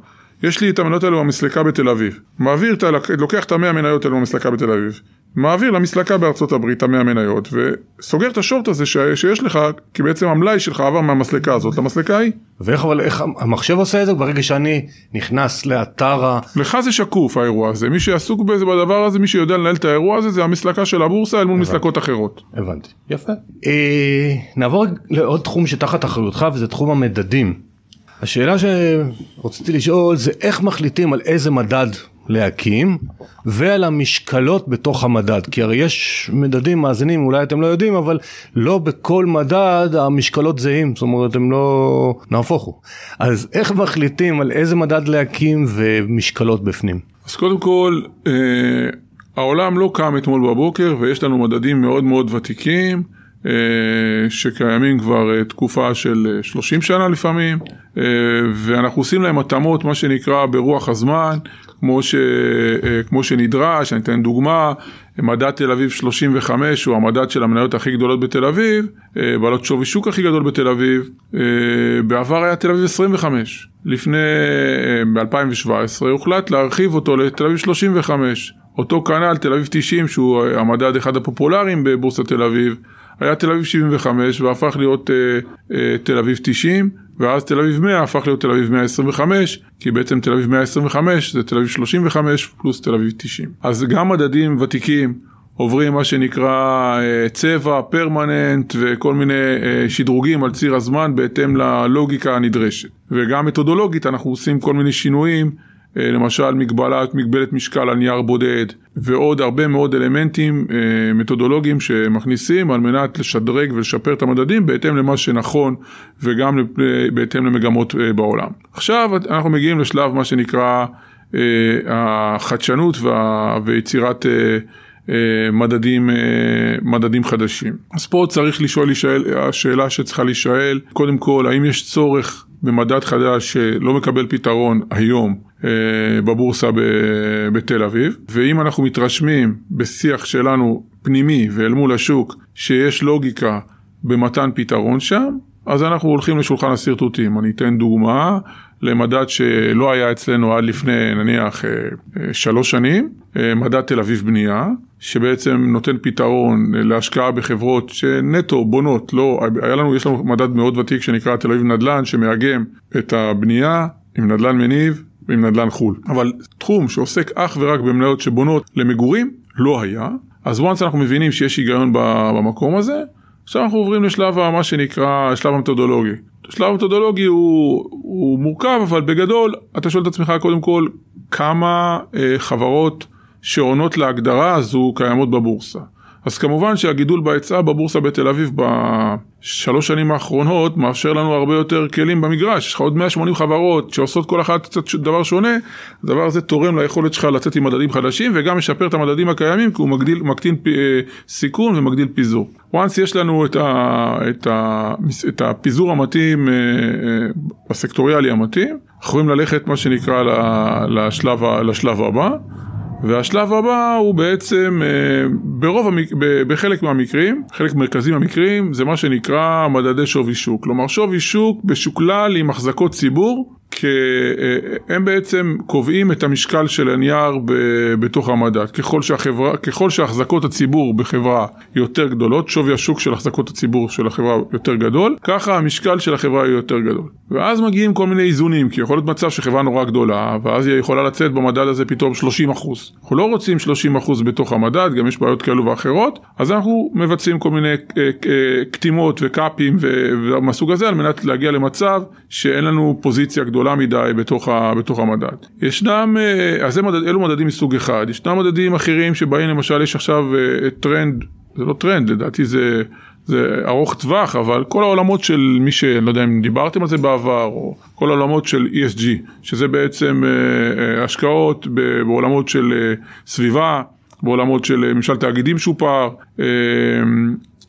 Speaker 2: יש לי את המניות האלו במסלקה בתל אביב. מעביר, לוקח את המאה המניות האלו במסלקה בתל אביב. מעביר למסלקה בארצות הברית המאה מניות וסוגר את השורט הזה ש... שיש לך כי בעצם המלאי שלך עבר מהמסלקה הזאת למסלקה ההיא.
Speaker 1: ואיך אבל איך המחשב עושה את זה ברגע שאני נכנס לאתר ה...
Speaker 2: לך זה שקוף האירוע הזה מי שעסוק בזה בדבר הזה מי שיודע לנהל את האירוע הזה זה המסלקה של הבורסה אל מול הבנתי. מסלקות אחרות.
Speaker 1: הבנתי יפה. אה, נעבור לעוד תחום שתחת אחריותך וזה תחום המדדים. השאלה שרציתי לשאול זה איך מחליטים על איזה מדד להקים ועל המשקלות בתוך המדד. כי הרי יש מדדים מאזינים אולי אתם לא יודעים אבל לא בכל מדד המשקלות זהים. זאת אומרת הם לא נהפוך הוא. אז איך מחליטים על איזה מדד להקים ומשקלות בפנים?
Speaker 2: אז קודם כל אה, העולם לא קם אתמול בבוקר ויש לנו מדדים מאוד מאוד ותיקים אה, שקיימים כבר אה, תקופה של 30 אה, שנה לפעמים, ואנחנו עושים להם התאמות, מה שנקרא ברוח הזמן, כמו, ש, כמו שנדרש, אני אתן דוגמה, מדד תל אביב 35 הוא המדד של המניות הכי גדולות בתל אביב, בעלות שווי שוק הכי גדול בתל אביב, בעבר היה תל אביב 25, לפני, ב-2017 הוחלט להרחיב אותו לתל אביב 35, אותו כנ"ל תל אביב 90 שהוא המדד אחד הפופולריים בבורסת תל אביב, היה תל אביב 75 והפך להיות תל אביב 90 ואז תל אביב 100 הפך להיות תל אביב 125 כי בעצם תל אביב 125 זה תל אביב 35 פלוס תל אביב 90 אז גם מדדים ותיקים עוברים מה שנקרא uh, צבע פרמננט וכל מיני uh, שדרוגים על ציר הזמן בהתאם ללוגיקה הנדרשת. וגם מתודולוגית אנחנו עושים כל מיני שינויים אה, למשל מגבלת, מגבלת משקל על נייר בודד ועוד הרבה מאוד אלמנטים אה, מתודולוגיים שמכניסים על מנת לשדרג ולשפר את המדדים בהתאם למה שנכון וגם בהתאם למגמות אה, בעולם. עכשיו אנחנו מגיעים לשלב מה שנקרא החדשנות ויצירת מדדים, מדדים חדשים. אז פה צריך לשאול, השאלה שצריכה להישאל, קודם כל האם יש צורך במדד חדש שלא מקבל פתרון היום אה, בבורסה בתל אביב, ואם אנחנו מתרשמים בשיח שלנו פנימי ואל מול השוק שיש לוגיקה במתן פתרון שם, אז אנחנו הולכים לשולחן השרטוטים. אני אתן דוגמה למדד שלא היה אצלנו עד לפני נניח אה, אה, שלוש שנים, מדד תל אביב בנייה, שבעצם נותן פתרון להשקעה בחברות שנטו בונות, לא, היה לנו, יש לנו מדד מאוד ותיק שנקרא תל אביב נדל"ן, שמאגם את הבנייה עם נדל"ן מניב ועם נדל"ן חו"ל. אבל תחום שעוסק אך ורק במניות שבונות למגורים, לא היה. אז once אנחנו מבינים שיש היגיון במקום הזה, עכשיו אנחנו עוברים לשלב מה שנקרא שלב המתודולוגי. השלב המתודולוגי הוא, הוא מורכב, אבל בגדול אתה שואל את עצמך קודם כל כמה אה, חברות שעונות להגדרה הזו קיימות בבורסה. אז כמובן שהגידול בהיצע בבורסה בתל אביב בשלוש שנים האחרונות מאפשר לנו הרבה יותר כלים במגרש, יש לך עוד 180 חברות שעושות כל אחת קצת דבר שונה, הדבר הזה תורם ליכולת שלך לצאת עם מדדים חדשים וגם משפר את המדדים הקיימים כי הוא מגדיל, מקטין פ, אה, סיכון ומגדיל פיזור. once יש לנו את, ה, את, ה, את הפיזור המתאים, אה, אה, הסקטוריאלי המתאים, יכולים ללכת מה שנקרא לשלב, לשלב הבא. והשלב הבא הוא בעצם אה, ברוב. בחלק מהמקרים, חלק מרכזי מהמקרים, זה מה שנקרא מדדי שווי שוק. כלומר שווי שוק בשוקלל עם החזקות ציבור הם בעצם קובעים את המשקל של הנייר בתוך המדד. ככל, שהחברה, ככל שהחזקות הציבור בחברה יותר גדולות, שווי השוק של החזקות הציבור של החברה יותר גדול, ככה המשקל של החברה יהיה יותר גדול. ואז מגיעים כל מיני איזונים, כי יכול להיות מצב שחברה נורא גדולה, ואז היא יכולה לצאת במדד הזה פתאום 30 אחוז. אנחנו לא רוצים 30 אחוז בתוך המדד, גם יש בעיות כאלו ואחרות, אז אנחנו מבצעים כל מיני אה, קטימות וקאפים ומהסוג הזה, על מנת להגיע למצב שאין לנו פוזיציה גדולה. גדולה מדי בתוך, ה, בתוך המדד. ישנם, אה, אז מדד, אלו מדדים מסוג אחד, ישנם מדדים אחרים שבאים למשל יש עכשיו אה, טרנד, זה לא טרנד לדעתי זה, זה ארוך טווח אבל כל העולמות של מי שלא יודע אם דיברתם על זה בעבר או כל העולמות של ESG שזה בעצם השקעות בעולמות של סביבה בעולמות של ממשל תאגידים שופר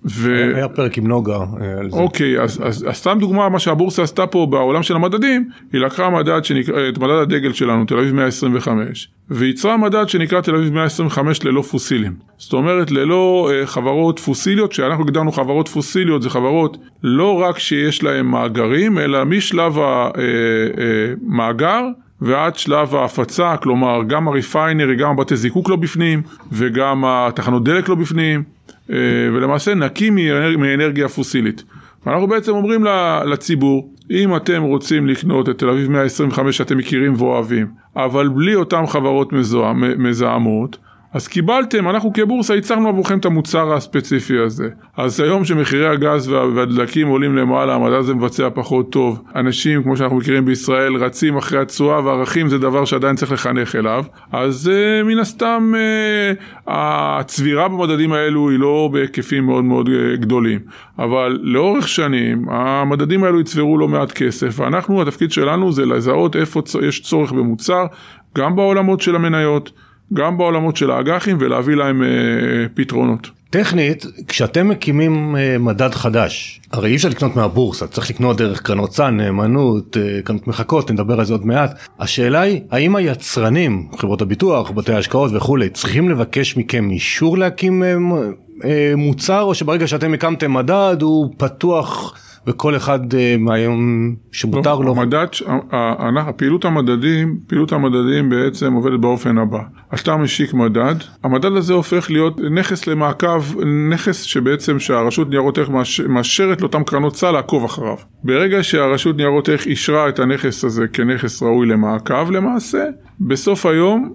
Speaker 1: ו... היה פרק עם נוגה
Speaker 2: אה. אוקיי, אז, אז, אז סתם דוגמה, מה שהבורסה עשתה פה בעולם של המדדים, היא לקחה מדד שנקרא, את מדד הדגל שלנו, תל אביב 125, וייצרה מדד שנקרא תל אביב 125 ללא פוסילים. זאת אומרת, ללא אה, חברות פוסיליות, שאנחנו הגדרנו חברות פוסיליות, זה חברות לא רק שיש להן מאגרים, אלא משלב המאגר, אה, אה, ועד שלב ההפצה, כלומר גם הריפיינרי, גם הבתי זיקוק לא בפנים, וגם התחנות דלק לא בפנים, ולמעשה נקי מאנרגיה פוסילית. ואנחנו בעצם אומרים לציבור, אם אתם רוצים לקנות את תל אביב 125 שאתם מכירים ואוהבים, אבל בלי אותן חברות מזהמות, אז קיבלתם, אנחנו כבורסה ייצרנו עבורכם את המוצר הספציפי הזה. אז היום שמחירי הגז והדלקים עולים למעלה, המדע הזה מבצע פחות טוב. אנשים, כמו שאנחנו מכירים בישראל, רצים אחרי התשואה וערכים זה דבר שעדיין צריך לחנך אליו. אז uh, מן הסתם uh, הצבירה במדדים האלו היא לא בהיקפים מאוד מאוד uh, גדולים. אבל לאורך שנים המדדים האלו יצברו לא מעט כסף, ואנחנו, התפקיד שלנו זה לזהות איפה יש צורך במוצר, גם בעולמות של המניות. גם בעולמות של האג"חים ולהביא להם אה, פתרונות.
Speaker 1: טכנית, כשאתם מקימים אה, מדד חדש, הרי אי אפשר לקנות מהבורסה, צריך לקנות דרך קרנות סל, נאמנות, אה, קרנות מחכות, נדבר על זה עוד מעט. השאלה היא, האם היצרנים, חברות הביטוח, בתי ההשקעות וכולי, צריכים לבקש מכם אישור להקים אה, אה, מוצר, או שברגע שאתם הקמתם מדד הוא פתוח וכל אחד אה, מהיום שמותר לא, לו.
Speaker 2: המדד, הפעילות המדדים, פעילות המדדים בעצם עובדת באופן הבא. אתה משיק מדד, המדד הזה הופך להיות נכס למעקב, נכס שבעצם שהרשות ניירות ערך מאשרת לאותם קרנות סל לעקוב אחריו. ברגע שהרשות ניירות ערך אישרה את הנכס הזה כנכס ראוי למעקב למעשה, בסוף היום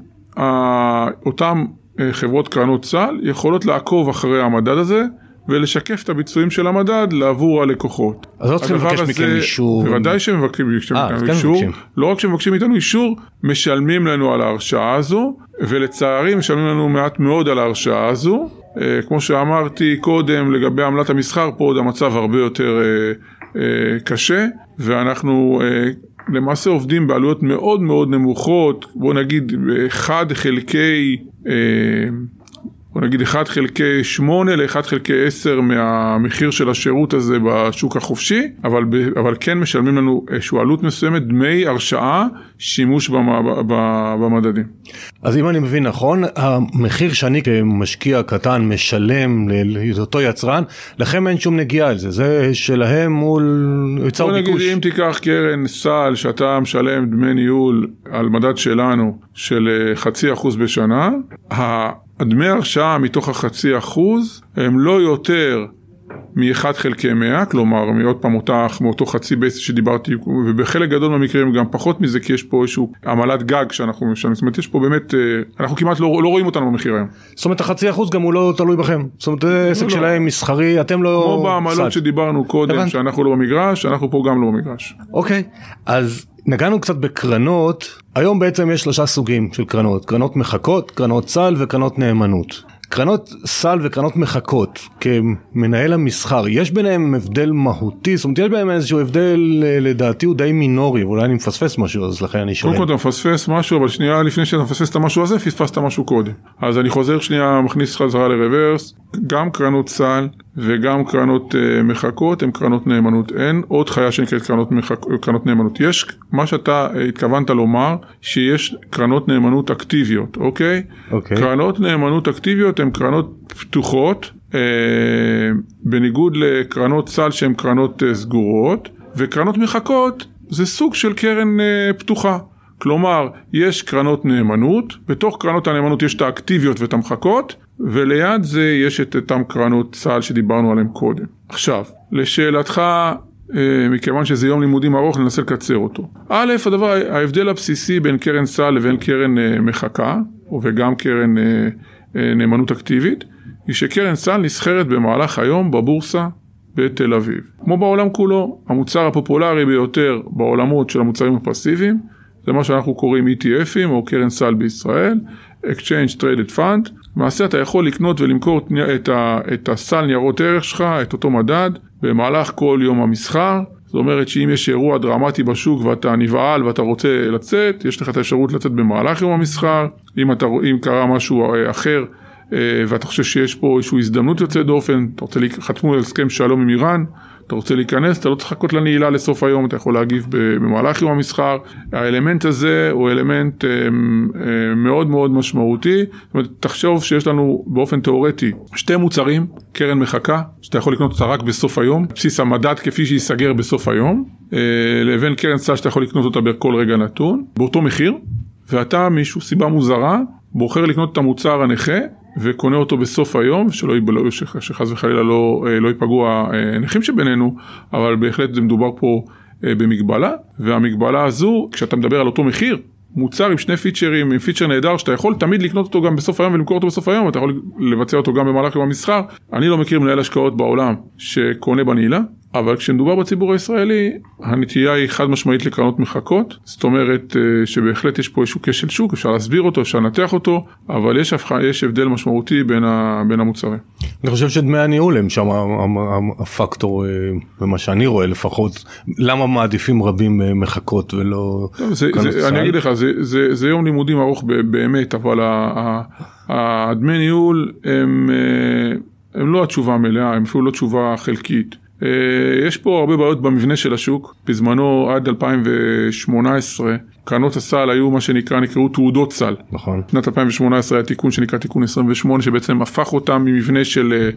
Speaker 2: אותם אה, חברות קרנות סל יכולות לעקוב אחרי המדד הזה ולשקף את הביצועים של המדד לעבור הלקוחות.
Speaker 1: אז לא צריכים לבקש מכם אישור.
Speaker 2: בוודאי שמבקשים מאיתנו אה, כן אישור. לא רק שמבקשים מאיתנו אישור, משלמים לנו על ההרשאה הזו, ולצערי משלמים לנו מעט מאוד על ההרשאה הזו. אה, כמו שאמרתי קודם לגבי עמלת המסחר, פה עוד המצב הרבה יותר אה, קשה, ואנחנו למעשה עובדים בעלויות מאוד מאוד נמוכות, בוא נגיד 1 חלקי בוא נגיד 1 חלקי 8 ל-1 חלקי 10 מהמחיר של השירות הזה בשוק החופשי, אבל, אבל כן משלמים לנו איזושהי עלות מסוימת, דמי הרשאה, שימוש במדדים.
Speaker 1: אז אם אני מבין נכון, המחיר שאני כמשקיע קטן משלם לאותו יצרן, לכם אין שום נגיעה על זה, זה שלהם מול
Speaker 2: יצר ביקוש. בוא נגיד אם תיקח קרן סל שאתה משלם דמי ניהול על מדד שלנו של חצי אחוז בשנה, הדמי הרשאה מתוך החצי אחוז הם לא יותר מ-1 חלקי 100, כלומר מעוד פעם אותך, מאותו חצי בייס שדיברתי, ובחלק גדול מהמקרים גם פחות מזה, כי יש פה איזשהו עמלת גג שאנחנו משלמים, זאת אומרת יש פה באמת, אה, אנחנו כמעט לא, לא רואים אותנו במחיר היום.
Speaker 1: זאת אומרת החצי אחוז גם הוא לא תלוי בכם, זאת אומרת זה עסק לא, לא. שלהם מסחרי, אתם לא...
Speaker 2: כמו בעמלות שדיברנו קודם, הבנ... שאנחנו לא במגרש, אנחנו פה גם לא במגרש.
Speaker 1: אוקיי, אז נגענו קצת בקרנות, היום בעצם יש שלושה סוגים של קרנות, קרנות מחכות, קרנות סל וקרנות נאמנות. קרנות סל וקרנות מחכות כמנהל המסחר יש ביניהם הבדל מהותי? זאת אומרת יש בהם איזשהו הבדל אה, לדעתי הוא די מינורי ואולי אני מפספס משהו אז לכן אני שואל.
Speaker 2: קודם כל אתה מפספס משהו אבל שנייה לפני שאתה מפספס את המשהו הזה פספסת משהו קודם. אז אני חוזר שנייה מכניס חזרה לרוורס. גם קרנות סל וגם קרנות uh, מחכות הן קרנות נאמנות אין עוד חיה שנקראת קרנות, מחכ... קרנות נאמנות יש מה שאתה uh, התכוונת לומר שיש קרנות נאמנות אקטיביות אוקיי? אוקיי. קרנות נאמנות אקטיביות הן קרנות פתוחות uh, בניגוד לקרנות סל שהן קרנות uh, סגורות וקרנות מחכות זה סוג של קרן uh, פתוחה כלומר, יש קרנות נאמנות, בתוך קרנות הנאמנות יש את האקטיביות ואת המחקות, וליד זה יש את אותם קרנות צה"ל שדיברנו עליהן קודם. עכשיו, לשאלתך, אה, מכיוון שזה יום לימודים ארוך, ננסה לקצר אותו. א', הדבר, ההבדל הבסיסי בין קרן צה"ל לבין קרן אה, מחקה, וגם קרן אה, נאמנות אקטיבית, היא שקרן צה"ל נסחרת במהלך היום בבורסה בתל אביב. כמו בעולם כולו, המוצר הפופולרי ביותר בעולמות של המוצרים הפסיביים, זה מה שאנחנו קוראים ETFים או קרן סל בישראל, Exchange Traded Fund. למעשה אתה יכול לקנות ולמכור את, ה, את הסל ניירות ערך שלך, את אותו מדד, במהלך כל יום המסחר. זאת אומרת שאם יש אירוע דרמטי בשוק ואתה נבהל ואתה רוצה לצאת, יש לך את האפשרות לצאת במהלך יום המסחר. אם, אתה, אם קרה משהו אה, אחר אה, ואתה חושב שיש פה איזושהי הזדמנות יוצאת דופן, אתה רוצה, חתמו על הסכם שלום עם איראן, אתה רוצה להיכנס, אתה לא צריך לחכות לנעילה לסוף היום, אתה יכול להגיב במהלך יום המסחר. האלמנט הזה הוא אלמנט אה, אה, מאוד מאוד משמעותי. זאת אומרת, תחשוב שיש לנו באופן תיאורטי שתי מוצרים, קרן מחכה, שאתה יכול לקנות אותה רק בסוף היום, בסיס המדד כפי שייסגר בסוף היום, לבין קרן סל שאתה יכול לקנות אותה בכל רגע נתון, באותו מחיר, ואתה משהו סיבה מוזרה, בוחר לקנות את המוצר הנכה וקונה אותו בסוף היום, שלא יבלעו, שחס וחלילה לא, אה, לא ייפגעו הנכים שבינינו, אבל בהחלט זה מדובר פה אה, במגבלה, והמגבלה הזו, כשאתה מדבר על אותו מחיר, מוצר עם שני פיצ'רים, עם פיצ'ר נהדר, שאתה יכול תמיד לקנות אותו גם בסוף היום ולמכור אותו בסוף היום, אתה יכול לבצע אותו גם במהלך יום המסחר. אני לא מכיר מנהל השקעות בעולם שקונה בנעילה, אבל כשמדובר בציבור הישראלי, הנטייה היא חד משמעית לקרנות מחכות, זאת אומרת אה, שבהחלט יש פה איזשהו כשל שוק, אפשר להסביר אותו, אפשר לנתח אותו, אבל יש, יש הבדל משמעותי בין, ה, בין המוצרים.
Speaker 1: אני חושב שדמי הניהול הם שם הפקטור, אה, במה שאני רואה לפחות, למה מעדיפים רבים אה, מחכות ולא...
Speaker 2: זה, זה, אני אגיד לך, זה, זה, זה יום לימודים ארוך באמת, אבל הדמי ניהול הם, הם לא התשובה המלאה, הם אפילו לא תשובה חלקית. אה, יש פה הרבה בעיות במבנה של השוק. בזמנו עד 2018 קרנות הסל היו מה שנקרא, נקראו תעודות סל.
Speaker 1: נכון.
Speaker 2: בשנת 2018 היה תיקון שנקרא תיקון 28 שבעצם הפך אותם ממבנה של אה,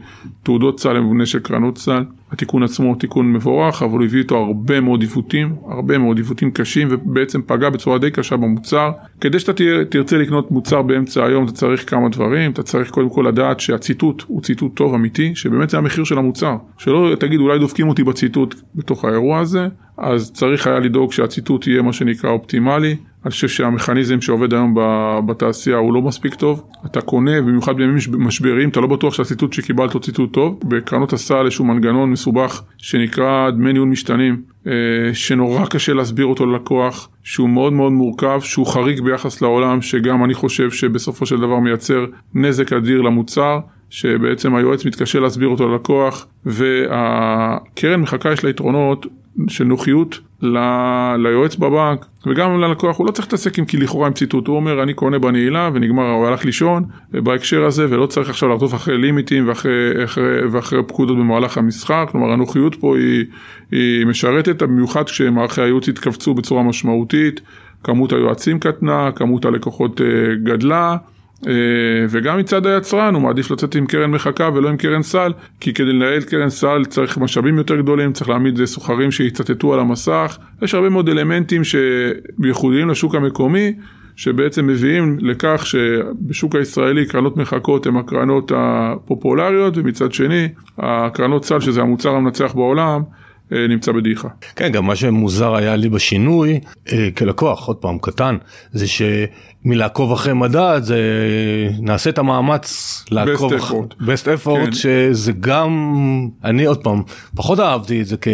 Speaker 2: תעודות סל למבנה של קרנות סל. התיקון עצמו הוא תיקון מבורך, אבל הוא הביא איתו הרבה מאוד עיוותים, הרבה מאוד עיוותים קשים, ובעצם פגע בצורה די קשה במוצר. כדי שאתה תרצה לקנות מוצר באמצע היום, אתה צריך כמה דברים, אתה צריך קודם כל לדעת שהציטוט הוא ציטוט טוב, אמיתי, שבאמת זה המחיר של המוצר. שלא תגיד, אולי דופקים אותי בציטוט בתוך האירוע הזה, אז צריך היה לדאוג שהציטוט יהיה מה שנקרא אופטימלי. אני חושב שהמכניזם שעובד היום בתעשייה הוא לא מספיק טוב. אתה קונה, במיוחד בימים משבריים, אתה לא בטוח שהציטוט שקיבלת הוא ציטוט טוב. בקרנות הסל יש מנגנון מסובך שנקרא דמי ניהול משתנים, אה, שנורא קשה להסביר אותו ללקוח, שהוא מאוד מאוד מורכב, שהוא חריג ביחס לעולם, שגם אני חושב שבסופו של דבר מייצר נזק אדיר למוצר. שבעצם היועץ מתקשה להסביר אותו ללקוח, והקרן מחכה יש לה יתרונות של נוחיות ל... ליועץ בבנק וגם ללקוח, הוא לא צריך להתעסק עם כי לכאורה עם ציטוט, הוא אומר אני קונה בנעילה ונגמר, הוא הלך לישון בהקשר הזה ולא צריך עכשיו לרדוף אחרי לימיטים ואחרי, אחרי, ואחרי פקודות במהלך המסחר, כלומר הנוחיות פה היא, היא משרתת, במיוחד כשמערכי הייעוץ התכווצו בצורה משמעותית, כמות היועצים קטנה, כמות הלקוחות אה, גדלה. אה, וגם מצד היצרן הוא מעדיף לצאת עם קרן מחכה ולא עם קרן סל, כי כדי לנהל קרן סל צריך משאבים יותר גדולים, צריך להעמיד סוחרים שיצטטו על המסך, יש הרבה מאוד אלמנטים שייחודיים לשוק המקומי. שבעצם מביאים לכך שבשוק הישראלי קרנות מחכות הן הקרנות הפופולריות ומצד שני הקרנות סל שזה המוצר המנצח בעולם נמצא בדעיכה.
Speaker 1: כן, גם מה שמוזר היה לי בשינוי אה, כלקוח, עוד פעם, קטן, זה שמלעקוב אחרי מדד, זה נעשה את המאמץ לעקוב
Speaker 2: אחרי...
Speaker 1: best effort, כן. שזה גם, אני עוד פעם, פחות אהבתי את זה כ...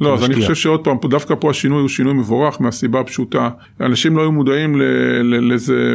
Speaker 2: לא, אז אני חושב שעוד פעם, דווקא פה השינוי הוא שינוי מבורך מהסיבה הפשוטה. אנשים לא היו מודעים לזה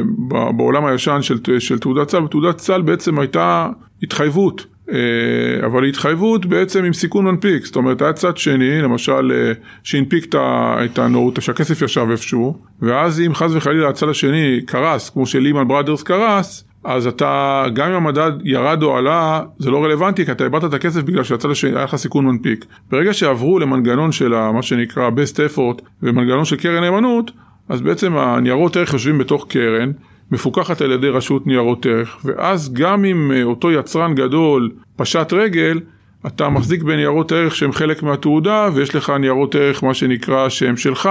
Speaker 2: בעולם הישן של, של תעודת צה"ל, ותעודת צה"ל בעצם הייתה התחייבות. אה, אבל התחייבות בעצם עם סיכון מנפיק, זאת אומרת היה צד שני, למשל אה, שהנפיק את הנוט, שהכסף ישב איפשהו, ואז אם חס וחלילה הצד השני קרס, כמו שלימן בראדרס קרס, אז אתה, גם אם המדד ירד או עלה, זה לא רלוונטי, כי אתה איבדת את הכסף בגלל שהצד השני היה לך סיכון מנפיק. ברגע שעברו למנגנון של מה שנקרא best effort ומנגנון של קרן נאמנות, אז בעצם הניירות ערך יושבים בתוך קרן. מפוקחת על ידי רשות ניירות ערך, ואז גם אם אה, אותו יצרן גדול פשט רגל, אתה מחזיק בניירות ערך שהם חלק מהתעודה, ויש לך ניירות ערך מה שנקרא שהם שלך,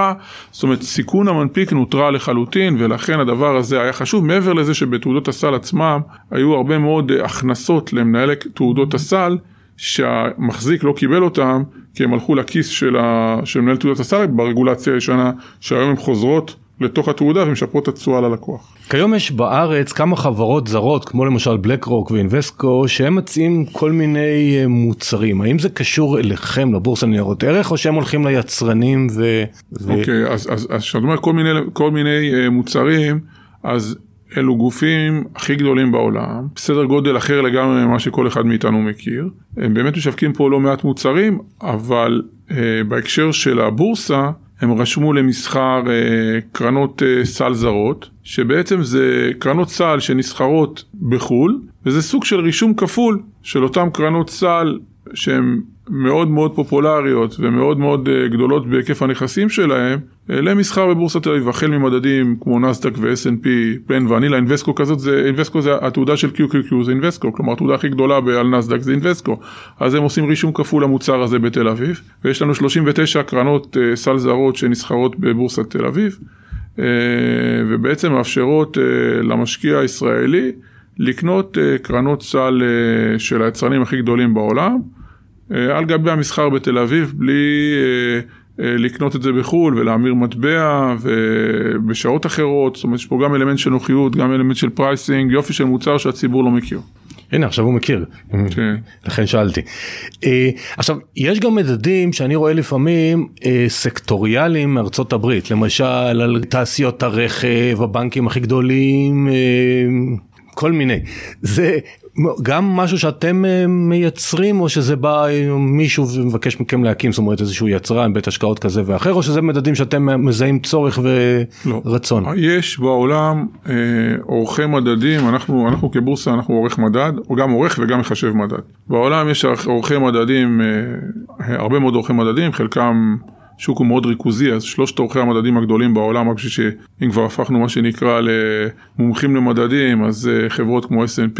Speaker 2: זאת אומרת סיכון המנפיק נוטרל לחלוטין, ולכן הדבר הזה היה חשוב, מעבר לזה שבתעודות הסל עצמם היו הרבה מאוד אה, הכנסות למנהלי תעודות הסל, שהמחזיק לא קיבל אותם, כי הם הלכו לכיס של, ה... של מנהל תעודת הסל ברגולציה הישנה, שהיום הן חוזרות לתוך התעודה ומשפרות את התשואה ללקוח.
Speaker 1: כיום יש בארץ כמה חברות זרות כמו למשל בלק רוק ואינבסקו שהם מציעים כל מיני אה, מוצרים האם זה קשור אליכם לבורסה לניירות ערך או שהם הולכים ליצרנים ו...
Speaker 2: אוקיי אז אז אז כשאת אומר כל מיני כל מיני uh, מוצרים אז אלו גופים הכי גדולים בעולם, בסדר גודל אחר לגמרי ממה שכל אחד מאיתנו מכיר. הם באמת משווקים פה לא מעט מוצרים, אבל אה, בהקשר של הבורסה, הם רשמו למסחר אה, קרנות אה, סל זרות, שבעצם זה קרנות סל שנסחרות בחו"ל, וזה סוג של רישום כפול של אותן קרנות סל שהן מאוד מאוד פופולריות ומאוד מאוד אה, גדולות בהיקף הנכסים שלהם אה, למסחר בבורסת תל אביב, החל ממדדים כמו נסדק ו-S&P, פן ואנילה, אינבסקו כזאת, זה, אינבסקו זה התעודה של QQQ זה אינבסקו, כלומר התעודה הכי גדולה על נסדק זה אינבסקו, אז הם עושים רישום כפול למוצר הזה בתל אביב, ויש לנו 39 קרנות uh, סל זרות שנסחרות בבורסת תל אביב, ובעצם מאפשרות למשקיע הישראלי לקנות קרנות סל של היצרנים הכי גדולים בעולם, אה, על גבי המסחר בתל אביב בלי אה, אה, לקנות את זה בחו"ל ולהמיר מטבע ובשעות אחרות, זאת אומרת יש פה גם אלמנט של נוחיות, גם אלמנט של pricing, יופי של מוצר שהציבור לא מכיר.
Speaker 1: הנה עכשיו הוא מכיר, כן. לכן שאלתי. עכשיו יש גם מדדים שאני רואה לפעמים סקטוריאליים מארצות הברית, למשל על תעשיות הרכב, הבנקים הכי גדולים, כל מיני. זה גם משהו שאתם אה, מייצרים או שזה בא מישהו ומבקש מכם להקים זאת אומרת איזשהו יצרן בית השקעות כזה ואחר או שזה מדדים שאתם מזהים צורך ורצון.
Speaker 2: לא. יש בעולם אה, עורכי מדדים אנחנו אנחנו כבורסה אנחנו עורך מדד או גם עורך וגם מחשב מדד. בעולם יש עורכי מדדים אה, הרבה מאוד עורכי מדדים חלקם השוק הוא מאוד ריכוזי, אז שלושת עורכי המדדים הגדולים בעולם, רק בשביל שאם כבר הפכנו מה שנקרא למומחים למדדים, אז אה, חברות כמו S&P,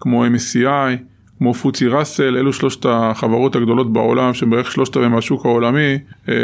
Speaker 2: כמו MSCI, כמו פוצי ראסל, אלו שלושת החברות הגדולות בעולם, שבערך שלושת רבעי מהשוק העולמי, אה,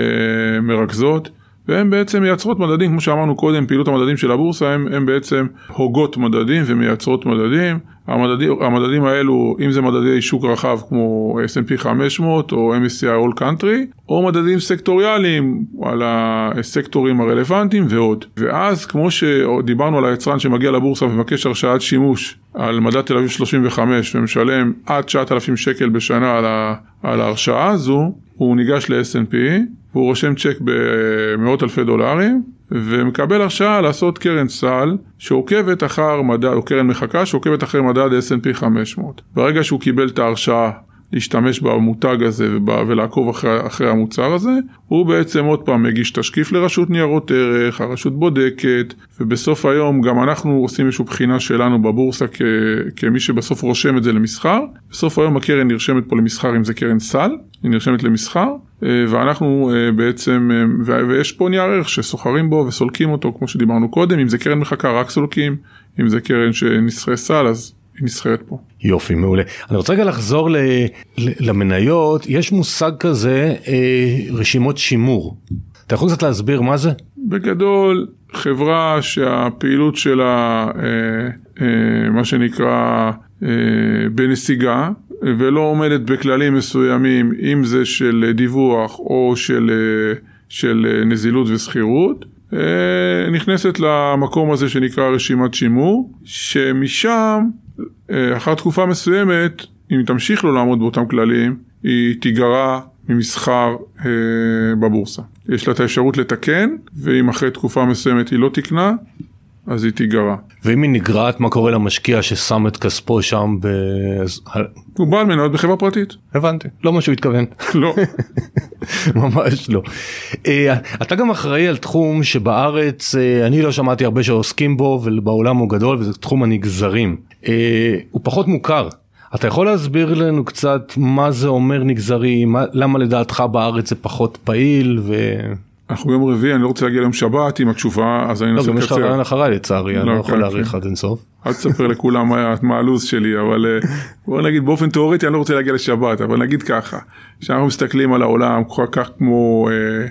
Speaker 2: מרכזות. והן בעצם מייצרות מדדים, כמו שאמרנו קודם, פעילות המדדים של הבורסה, הן בעצם הוגות מדדים ומייצרות מדדים. המדדים, המדדים האלו, אם זה מדדי שוק רחב כמו S&P 500 או MSCI All Country, או מדדים סקטוריאליים על הסקטורים הרלוונטיים ועוד. ואז כמו שדיברנו על היצרן שמגיע לבורסה ומבקש הרשאת שימוש על מדד תל אביב 35 ומשלם עד 9,000 שקל בשנה על, ה, על ההרשאה הזו, הוא ניגש ל-S&P והוא רושם צ'ק במאות אלפי דולרים ומקבל הרשאה לעשות קרן סל שעוקבת אחר מדד, או קרן מחקה שעוקבת אחר מדד S&P 500. ברגע שהוא קיבל את ההרשאה להשתמש במותג הזה ולעקוב אחרי, אחרי המוצר הזה, הוא בעצם עוד פעם מגיש תשקיף לרשות ניירות ערך, הרשות בודקת, ובסוף היום גם אנחנו עושים איזושהי בחינה שלנו בבורסה כ, כמי שבסוף רושם את זה למסחר. בסוף היום הקרן נרשמת פה למסחר אם זה קרן סל, היא נרשמת למסחר, אה, ואנחנו אה, בעצם, אה, ויש פה נייר ערך שסוחרים בו וסולקים אותו כמו שדיברנו קודם, אם זה קרן מחקה רק סולקים, אם זה קרן שנסחרי סל אז היא נסחרת פה.
Speaker 1: יופי, מעולה. אני רוצה רגע לחזור ל, ל, למניות, יש מושג כזה, אה, רשימות שימור. אתה יכול קצת להסביר מה זה?
Speaker 2: בגדול, חברה שהפעילות שלה, אה, אה, מה שנקרא, אה, בנסיגה, ולא עומדת בכללים מסוימים, אם זה של דיווח או של, אה, של נזילות ושכירות, אה, נכנסת למקום הזה שנקרא רשימת שימור, שמשם אה, אחר תקופה מסוימת, אם תמשיך לא לעמוד באותם כללים, היא תיגרע ממסחר אה, בבורסה. יש לה את האפשרות לתקן, ואם אחרי תקופה מסוימת היא לא תקנה, אז היא תיגרע.
Speaker 1: ואם היא נגרעת, מה קורה למשקיע ששם את כספו שם ב...
Speaker 2: הוא בעל מניות בחברה פרטית.
Speaker 1: הבנתי, לא מה שהוא התכוון.
Speaker 2: לא.
Speaker 1: ממש לא. אה, אתה גם אחראי על תחום שבארץ אה, אני לא שמעתי הרבה שעוסקים בו ובעולם הוא גדול וזה תחום הנגזרים. אה, הוא פחות מוכר. אתה יכול להסביר לנו קצת מה זה אומר נגזרי, מה, למה לדעתך בארץ זה פחות פעיל ו...
Speaker 2: אנחנו ביום רביעי, אני לא רוצה להגיע ליום שבת עם התשובה, אז אני
Speaker 1: אנסה לקצר. לא, גם יש לך רעיון אחריי לצערי, אני לא, לא יכול כן, להאריך כן. עד אינסוף.
Speaker 2: אל תספר לכולם מה הלו"ז שלי, אבל אה, בוא נגיד באופן תיאורטי אני לא רוצה להגיע לשבת, אבל נגיד ככה, כשאנחנו מסתכלים על העולם כך כמו אה,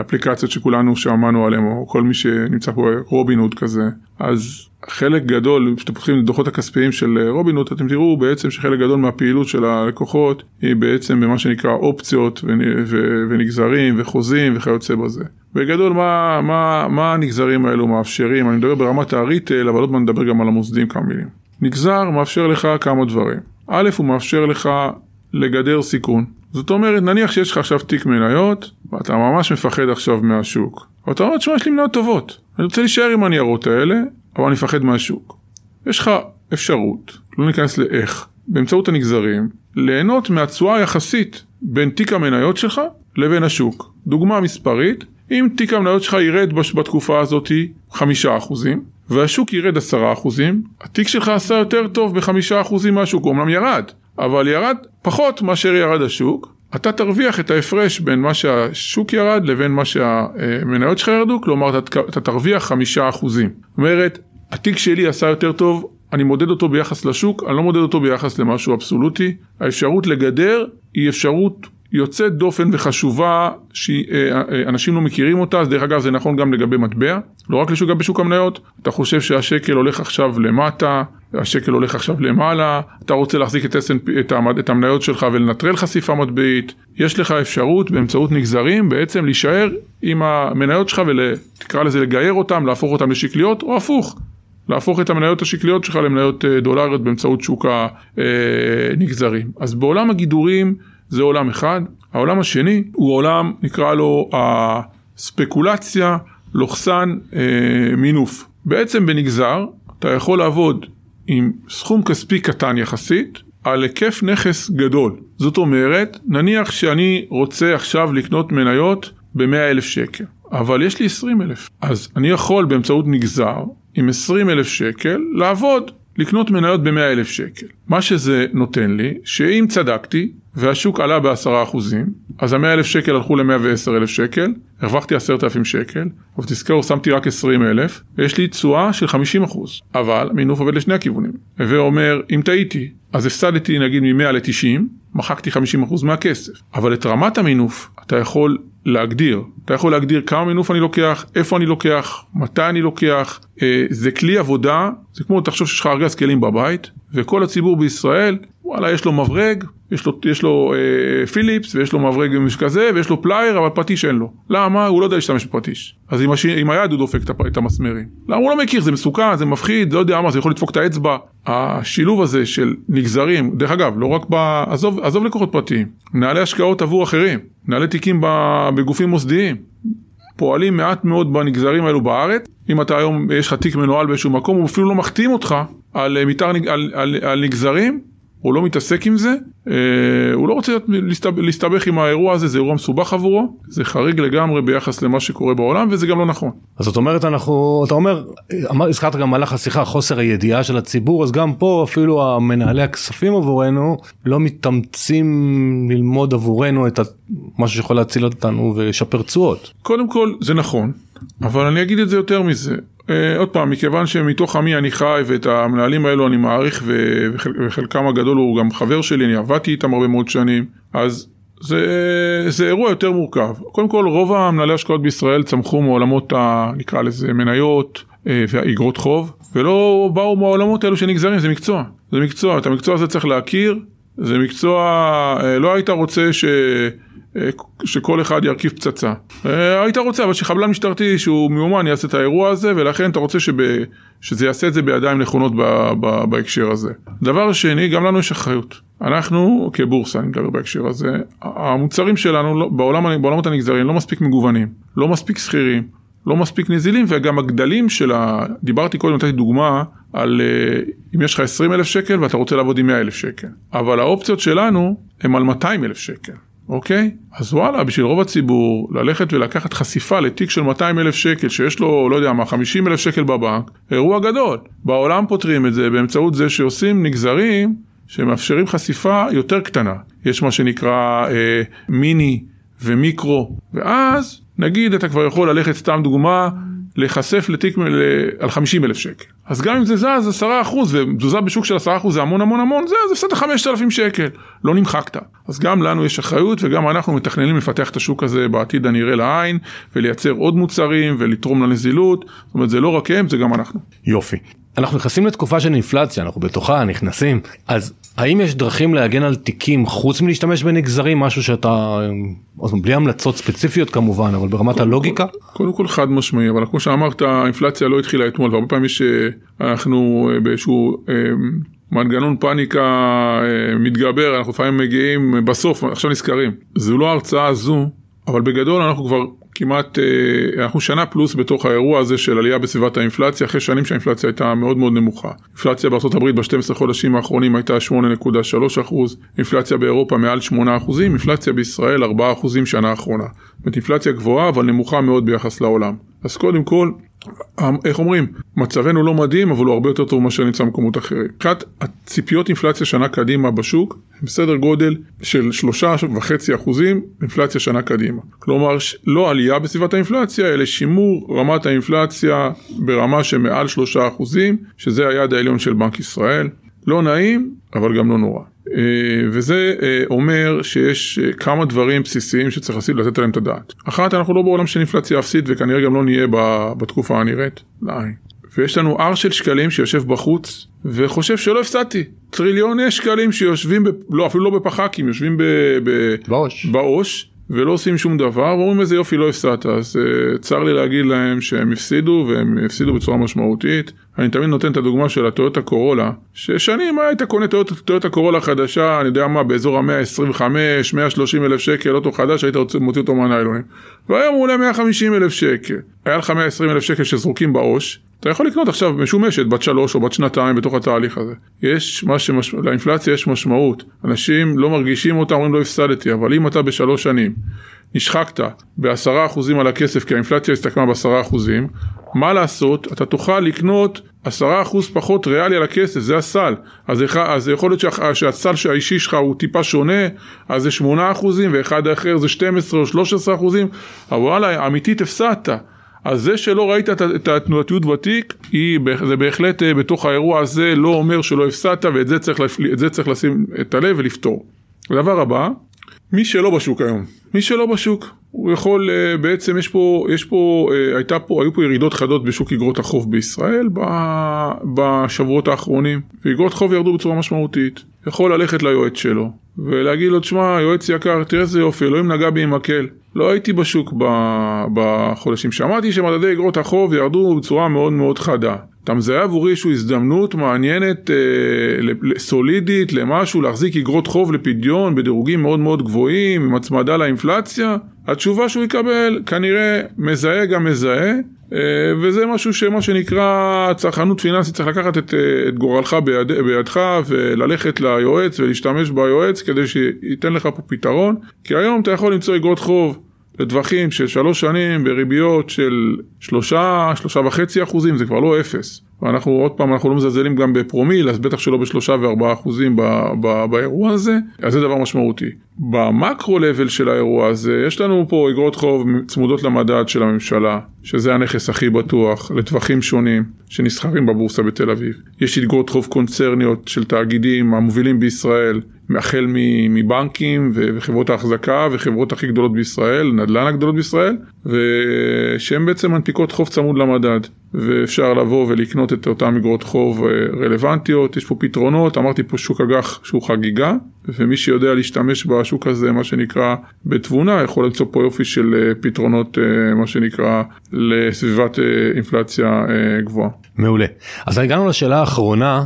Speaker 2: אפליקציות שכולנו שמענו עליהן, או כל מי שנמצא פה רובין הוד כזה, אז חלק גדול, כשאתם פותחים את הדוחות הכספיים של רובין הוד, אתם תראו בעצם שחלק גדול מהפעילות של הלקוחות היא בעצם במה שנקרא אופציות ונגזרים וחוזים וכיוצא בזה. בגדול מה, מה, מה הנגזרים האלו מאפשרים, אני מדבר ברמת הריטל, אבל עוד מעט נדבר גם על המוסדים כמה מילים. נגזר מאפשר לך כמה דברים. א', הוא מאפשר לך לגדר סיכון. זאת אומרת, נניח שיש לך עכשיו תיק מניות, ואתה ממש מפחד עכשיו מהשוק. אבל אתה אומר, תשמע, יש לי מניות טובות. אני רוצה להישאר עם הניירות האלה, אבל אני מפחד מהשוק. יש לך אפשרות, לא ניכנס לאיך, באמצעות הנגזרים, ליהנות מהתשואה היחסית בין תיק המניות שלך לבין השוק. דוגמה מספרית, אם תיק המניות שלך ירד בתקופה הזאת חמישה אחוזים, והשוק ירד עשרה אחוזים, התיק שלך עשה יותר טוב בחמישה אחוזים מהשוק, הוא אמנם ירד, אבל ירד פחות מאשר ירד השוק, אתה תרוויח את ההפרש בין מה שהשוק ירד לבין מה שהמניות שלך ירדו, כלומר אתה, תרוויח חמישה אחוזים. זאת אומרת, התיק שלי עשה יותר טוב, אני מודד אותו ביחס לשוק, אני לא מודד אותו ביחס למשהו אבסולוטי. האפשרות לגדר היא אפשרות יוצאת דופן וחשובה שאנשים לא מכירים אותה, אז דרך אגב זה נכון גם לגבי מטבע, לא רק לשוק, גם בשוק המניות, אתה חושב שהשקל הולך עכשיו למטה, השקל הולך עכשיו למעלה, אתה רוצה להחזיק את, S&P, את, המד, את המניות שלך ולנטרל חשיפה מטבעית, יש לך אפשרות באמצעות נגזרים בעצם להישאר עם המניות שלך ותקרא לזה לגייר אותם, להפוך אותם לשקליות, או הפוך, להפוך את המניות השקליות שלך למניות אה, דולריות באמצעות שוק הנגזרים. אה, אז בעולם הגידורים זה עולם אחד. העולם השני הוא עולם, נקרא לו הספקולציה לוחסן אה, מינוף. בעצם בנגזר אתה יכול לעבוד עם סכום כספי קטן יחסית על היקף נכס גדול. זאת אומרת, נניח שאני רוצה עכשיו לקנות מניות ב-100 אלף שקל, אבל יש לי 20 אלף. אז אני יכול באמצעות נגזר עם 20 אלף שקל לעבוד, לקנות מניות ב-100 אלף שקל. מה שזה נותן לי, שאם צדקתי, והשוק עלה בעשרה אחוזים, אז המאה אלף שקל הלכו למאה ועשר אלף שקל, הרווחתי עשרת אלפים שקל, אבל תזכרו, שמתי רק עשרים אלף, ויש לי תשואה של חמישים אחוז. אבל מינוף עובד לשני הכיוונים. הווה אומר, אם טעיתי, אז הפסדתי נגיד ממאה לתשעים, מחקתי חמישים אחוז מהכסף. אבל את רמת המינוף אתה יכול להגדיר. אתה יכול להגדיר כמה מינוף אני לוקח, איפה אני לוקח, מתי אני לוקח. אה, זה כלי עבודה, זה כמו תחשוב שיש לך ארגז כלים בבית, וכל הציבור בישראל, וואלה, יש לו מברג, יש לו, יש לו אה, פיליפס ויש לו מברג כזה ויש לו פלייר אבל פטיש אין לו. למה? הוא לא יודע להשתמש בפטיש. אז עם, הש... עם היד הוא דופק את המסמרים. למה? הוא לא מכיר, זה מסוכן, זה מפחיד, לא יודע מה, זה יכול לדפוק את האצבע. השילוב הזה של נגזרים, דרך אגב, לא רק ב... עזוב, עזוב לקוחות פרטיים, מנהלי השקעות עבור אחרים, מנהלי תיקים בגופים מוסדיים. פועלים מעט מאוד בנגזרים האלו בארץ, אם אתה היום, יש לך תיק מנוהל באיזשהו מקום, הוא אפילו לא מחתים אותך על, אה, מתר, על, על, על, על נגזרים, הוא לא מתעסק עם זה, אה, הוא לא רוצה להסתבך עם האירוע הזה, זה אירוע מסובך עבורו, זה חריג לגמרי ביחס למה שקורה בעולם וזה גם לא נכון.
Speaker 1: אז זאת אומרת אנחנו, אתה אומר, הזכרת גם במהלך השיחה חוסר הידיעה של הציבור, אז גם פה אפילו המנהלי הכספים עבורנו לא מתאמצים ללמוד עבורנו את משהו שיכול להציל אותנו ולשפר תשואות.
Speaker 2: קודם כל זה נכון, אבל אני אגיד את זה יותר מזה. Uh, עוד פעם, מכיוון שמתוך עמי אני חי ואת המנהלים האלו אני מעריך וחלקם הגדול הוא גם חבר שלי, אני עבדתי איתם הרבה מאוד שנים, אז זה, זה אירוע יותר מורכב. קודם כל, רוב המנהלי השקעות בישראל צמחו מעולמות, ה, נקרא לזה, מניות uh, ואגרות חוב, ולא באו מהעולמות האלו שנגזרים, זה מקצוע. זה מקצוע, את המקצוע הזה צריך להכיר, זה מקצוע, uh, לא היית רוצה ש... אה, שכל אחד ירכיב פצצה. אה, היית רוצה אבל שחבלן משטרתי שהוא מיומן יעשה את האירוע הזה ולכן אתה רוצה שב, שזה יעשה את זה בידיים נכונות ב, ב, בהקשר הזה. דבר שני, גם לנו יש אחריות. אנחנו כבורסה, אני מדבר בהקשר הזה, המוצרים שלנו לא, בעולם, בעולמות הנגזרים לא מספיק מגוונים, לא מספיק שכירים, לא מספיק נזילים וגם הגדלים של ה... דיברתי קודם, נתתי דוגמה על אה, אם יש לך 20 אלף שקל ואתה רוצה לעבוד עם 100 אלף שקל, אבל האופציות שלנו הם על 200 אלף שקל. אוקיי? אז וואלה, בשביל רוב הציבור, ללכת ולקחת חשיפה לתיק של 200 אלף שקל, שיש לו, לא יודע מה, 50 אלף שקל בבנק, אירוע גדול. בעולם פותרים את זה באמצעות זה שעושים נגזרים שמאפשרים חשיפה יותר קטנה. יש מה שנקרא אה, מיני ומיקרו, ואז נגיד אתה כבר יכול ללכת, סתם דוגמה, להיחשף לתיק על 50 אלף שקל. אז גם אם זה זז 10 אחוז, ותזוזה בשוק של 10 אחוז זה המון המון המון, זה, זה הפסדת 5,000 שקל, לא נמחקת. אז גם לנו יש אחריות וגם אנחנו מתכננים לפתח את השוק הזה בעתיד הנראה לעין, ולייצר עוד מוצרים ולתרום לנזילות, זאת אומרת זה לא רק הם, זה גם אנחנו.
Speaker 1: יופי. אנחנו נכנסים לתקופה של אינפלציה, אנחנו בתוכה נכנסים, אז האם יש דרכים להגן על תיקים חוץ מלהשתמש בנגזרים, משהו שאתה, בלי המלצות ספציפיות כמובן, אבל ברמת קודם הלוגיקה?
Speaker 2: קודם כל חד משמעי, אבל כמו שאמרת, האינפלציה לא התחילה אתמול, והרבה פעמים יש, אה, אה, באיזשהו... אה, מנגנון פאניקה מתגבר, אנחנו לפעמים מגיעים בסוף, עכשיו נזכרים. זו לא ההרצאה הזו, אבל בגדול אנחנו כבר כמעט, אה, אנחנו שנה פלוס בתוך האירוע הזה של עלייה בסביבת האינפלציה, אחרי שנים שהאינפלציה הייתה מאוד מאוד נמוכה. אינפלציה בארה"ב ב-12 חודשים האחרונים הייתה 8.3 אחוז, אינפלציה באירופה מעל 8 אחוזים, אינפלציה בישראל 4 אחוזים שנה האחרונה. זאת אומרת אינפלציה גבוהה אבל נמוכה מאוד ביחס לעולם. אז קודם כל, איך אומרים, מצבנו לא מדהים, אבל הוא הרבה יותר טוב ממה שנמצא במקומות אחרים. מבחינת הציפיות אינפלציה שנה קדימה בשוק, בסדר גודל של שלושה וחצי אחוזים אינפלציה שנה קדימה. כלומר, לא עלייה בסביבת האינפלציה, אלא שימור רמת האינפלציה ברמה שמעל שלושה אחוזים, שזה היעד העליון של בנק ישראל. לא נעים, אבל גם לא נורא. אה, וזה אה, אומר שיש אה, כמה דברים בסיסיים שצריך לתת עליהם את הדעת. אחת, אנחנו לא בעולם של אינפלציה אפסית וכנראה גם לא נהיה בתקופה הנראית, לעין. ויש לנו הר של שקלים שיושב בחוץ וחושב שלא הפסדתי. טריליוני שקלים שיושבים, ב... לא, אפילו לא בפחקים, יושבים ב... ב... בעו"ש. בעו"ש. ולא עושים שום דבר, ואומרים איזה יופי לא הפסדת, אז uh, צר לי להגיד להם שהם הפסידו, והם הפסידו בצורה משמעותית. אני תמיד נותן את הדוגמה של הטויוטה קורולה, ששנים היית קונה טויוטה קורולה חדשה, אני יודע מה, באזור ה-125, 130 אלף שקל, אוטו חדש, היית רוצה, מוציא אותו מהניילונים. והיום הוא עולה 150 אלף שקל. היה לך 120 אלף שקל שזרוקים בעו"ש, אתה יכול לקנות עכשיו משומשת בת שלוש או בת שנתיים בתוך התהליך הזה. יש מה שמש... לאינפלציה יש משמעות. אנשים לא מרגישים אותה, אומרים לא הפסדתי, אבל אם אתה בשלוש שנים נשחקת בעשרה אחוזים על הכסף כי האינפלציה הסתכמה בעשרה אחוזים, מה לעשות? אתה תוכל לקנות עשרה אחוז פחות ריאלי על הכסף, זה הסל. אז, אז יכול להיות שה, שהסל האישי שלך הוא טיפה שונה, אז זה שמונה אחוזים ואחד אחר זה 12 או 13 אחוזים, אבל וואלה, אמיתית הפסדת. אז זה שלא ראית את התנועתיות בתיק, זה בהחלט אה, בתוך האירוע הזה לא אומר שלא הפסדת ואת זה צריך, זה צריך לשים את הלב ולפתור. הדבר הבא, מי שלא בשוק היום, מי שלא בשוק, הוא יכול, אה, בעצם יש פה, יש פה, אה, הייתה פה, היו פה ירידות חדות בשוק אגרות החוב בישראל בשבועות האחרונים, ואגרות חוב ירדו בצורה משמעותית. יכול ללכת ליועץ שלו, ולהגיד לו, תשמע, יועץ יקר, תראה איזה יופי, אלוהים נגע בי עם מקל. לא הייתי בשוק בחודשים. שמעתי שמדדי אגרות החוב ירדו בצורה מאוד מאוד חדה. אתה מזהה עבורי איזושהי הזדמנות מעניינת, אה, סולידית, למשהו, להחזיק אגרות חוב לפדיון בדירוגים מאוד מאוד גבוהים, עם הצמדה לאינפלציה? התשובה שהוא יקבל כנראה מזהה גם מזהה, אה, וזה משהו שמה שנקרא צרכנות פיננסית, צריך לקחת את, אה, את גורלך ביד, בידך וללכת ליועץ ולהשתמש ביועץ כדי שייתן לך פה פתרון, כי היום אתה יכול למצוא אגרות חוב לטווחים של שלוש שנים בריביות של שלושה, שלושה וחצי אחוזים, זה כבר לא אפס. ואנחנו עוד פעם, אנחנו לא מזלזלים גם בפרומיל, אז בטח שלא בשלושה וארבעה אחוזים באירוע הזה, אז זה דבר משמעותי. במקרו לבל של האירוע הזה, יש לנו פה אגרות חוב צמודות למדד של הממשלה, שזה הנכס הכי בטוח, לטווחים שונים, שנסחרים בבורסה בתל אביב. יש אגרות חוב קונצרניות של תאגידים המובילים בישראל, החל מבנקים וחברות ההחזקה וחברות הכי גדולות בישראל, נדל"ן הגדולות בישראל, ושהן בעצם מנפיקות חוב צמוד למדד. ואפשר לבוא ולקנות את אותן אגרות חוב אה, רלוונטיות, יש פה פתרונות, אמרתי פה שוק אג"ח שהוא חגיגה, ומי שיודע להשתמש בשוק הזה, מה שנקרא, בתבונה, יכול למצוא פה יופי של אה, פתרונות, אה, מה שנקרא, לסביבת אינפלציה גבוהה.
Speaker 1: מעולה. אז הגענו לשאלה האחרונה,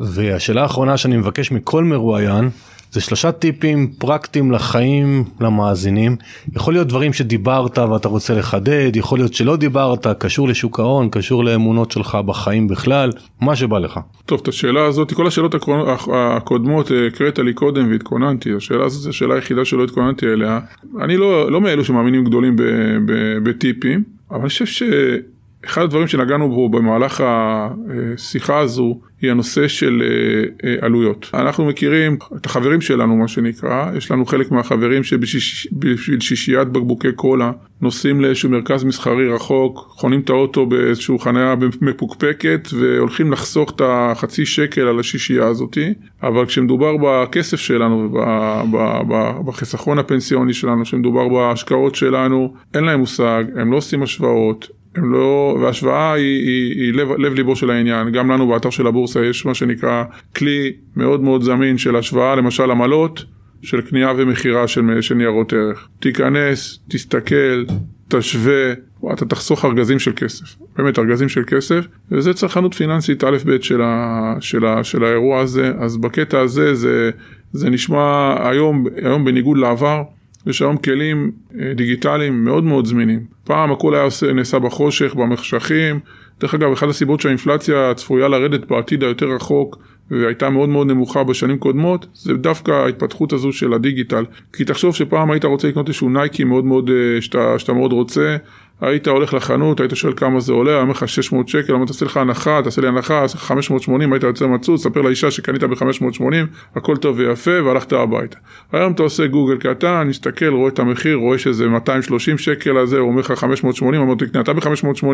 Speaker 1: והשאלה האחרונה שאני מבקש מכל מרואיין, זה שלושה טיפים פרקטיים לחיים למאזינים. יכול להיות דברים שדיברת ואתה רוצה לחדד, יכול להיות שלא דיברת, קשור לשוק ההון, קשור לאמונות שלך בחיים בכלל, מה שבא לך.
Speaker 2: טוב, את השאלה הזאת, כל השאלות הקודמות אה, הקראת לי קודם והתכוננתי, השאלה הזאת זו השאלה היחידה שלא התכוננתי אליה. אני לא, לא מאלו שמאמינים גדולים בטיפים, אבל אני חושב ש... אחד הדברים שנגענו בו במהלך השיחה הזו היא הנושא של אה, אה, עלויות. אנחנו מכירים את החברים שלנו מה שנקרא, יש לנו חלק מהחברים שבשביל שישיית בקבוקי קולה נוסעים לאיזשהו מרכז מסחרי רחוק, חונים את האוטו באיזשהו חניה מפוקפקת והולכים לחסוך את החצי שקל על השישייה הזאתי, אבל כשמדובר בכסף שלנו ובחיסכון הפנסיוני שלנו, כשמדובר בהשקעות שלנו, אין להם מושג, הם לא עושים השוואות, הם לא, והשוואה היא, היא, היא לב, לב ליבו של העניין, גם לנו באתר של הבורסה יש מה שנקרא כלי מאוד מאוד זמין של השוואה, למשל עמלות של קנייה ומכירה של, של ניירות ערך. תיכנס, תסתכל, תשווה, אתה תחסוך ארגזים של כסף, באמת ארגזים של כסף, וזה צרכנות פיננסית א' ב' של, ה, של, ה, של האירוע הזה, אז בקטע הזה זה, זה נשמע היום, היום בניגוד לעבר. יש היום כלים אה, דיגיטליים מאוד מאוד זמינים. פעם הכל היה עושה, נעשה בחושך, במחשכים. דרך אגב, אחת הסיבות שהאינפלציה צפויה לרדת בעתיד היותר רחוק והייתה מאוד מאוד נמוכה בשנים קודמות, זה דווקא ההתפתחות הזו של הדיגיטל. כי תחשוב שפעם היית רוצה לקנות איזשהו נייקי מאוד מאוד, אה, שאתה, שאתה מאוד רוצה, היית הולך לחנות, היית שואל כמה זה עולה, היה אומר לך 600 שקל, אמרת תעשה לך הנחה, תעשה לי הנחה, עשה לך 580, היית יוצא מצוץ, ספר לאישה שקנית ב-580, הכל טוב ויפה, והלכת הביתה. היום אתה עושה גוגל קטן, מסתכל, רואה את המחיר, רואה שזה 230 שקל הזה, הוא אומר לך 580, אמרתי, קנית ב-580,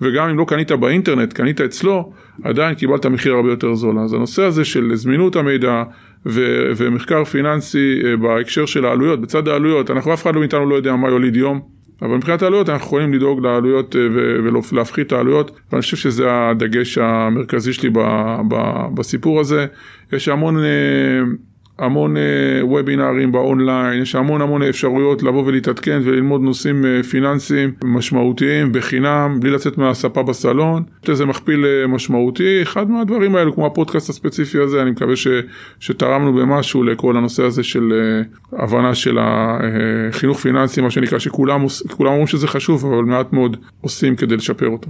Speaker 2: וגם אם לא קנית באינטרנט, קנית אצלו, עדיין קיבלת מחיר הרבה יותר זול. אז הנושא הזה של זמינות המידע, ו- ומחקר פיננסי אה, בהקשר של העלויות, בצד העלויות, אנחנו אף אחד מאיתנו לא יודע מה יוליד יום. אבל מבחינת העלויות אנחנו יכולים לדאוג לעלויות אה, ולהפחית את העלויות ואני חושב שזה הדגש המרכזי שלי בסיפור הזה. יש המון אה, המון וובינארים באונליין, יש המון המון אפשרויות לבוא ולהתעדכן וללמוד נושאים uh, פיננסיים משמעותיים בחינם, בלי לצאת מהספה בסלון. יש לזה מכפיל uh, משמעותי, אחד מהדברים האלו, כמו הפודקאסט הספציפי הזה, אני מקווה ש, שתרמנו במשהו לכל הנושא הזה של הבנה של החינוך פיננסי, מה שנקרא, שכולם אומרים שזה חשוב, אבל מעט מאוד עושים כדי לשפר אותו.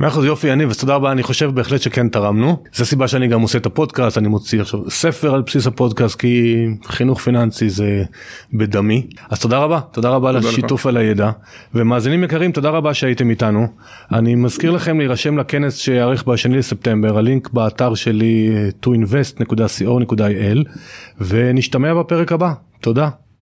Speaker 1: מאה אחוז יופי יניב אז תודה רבה אני חושב בהחלט שכן תרמנו. זו סיבה שאני גם עושה את הפודקאסט אני מוציא עכשיו ספר על בסיס הפודקאסט כי חינוך פיננסי זה בדמי. אז תודה רבה תודה רבה על השיתוף על הידע. ומאזינים יקרים תודה רבה שהייתם איתנו. אני מזכיר לכם להירשם לכנס שיארך בשני לספטמבר הלינק באתר שלי toinvest.co.il ונשתמע בפרק הבא. תודה.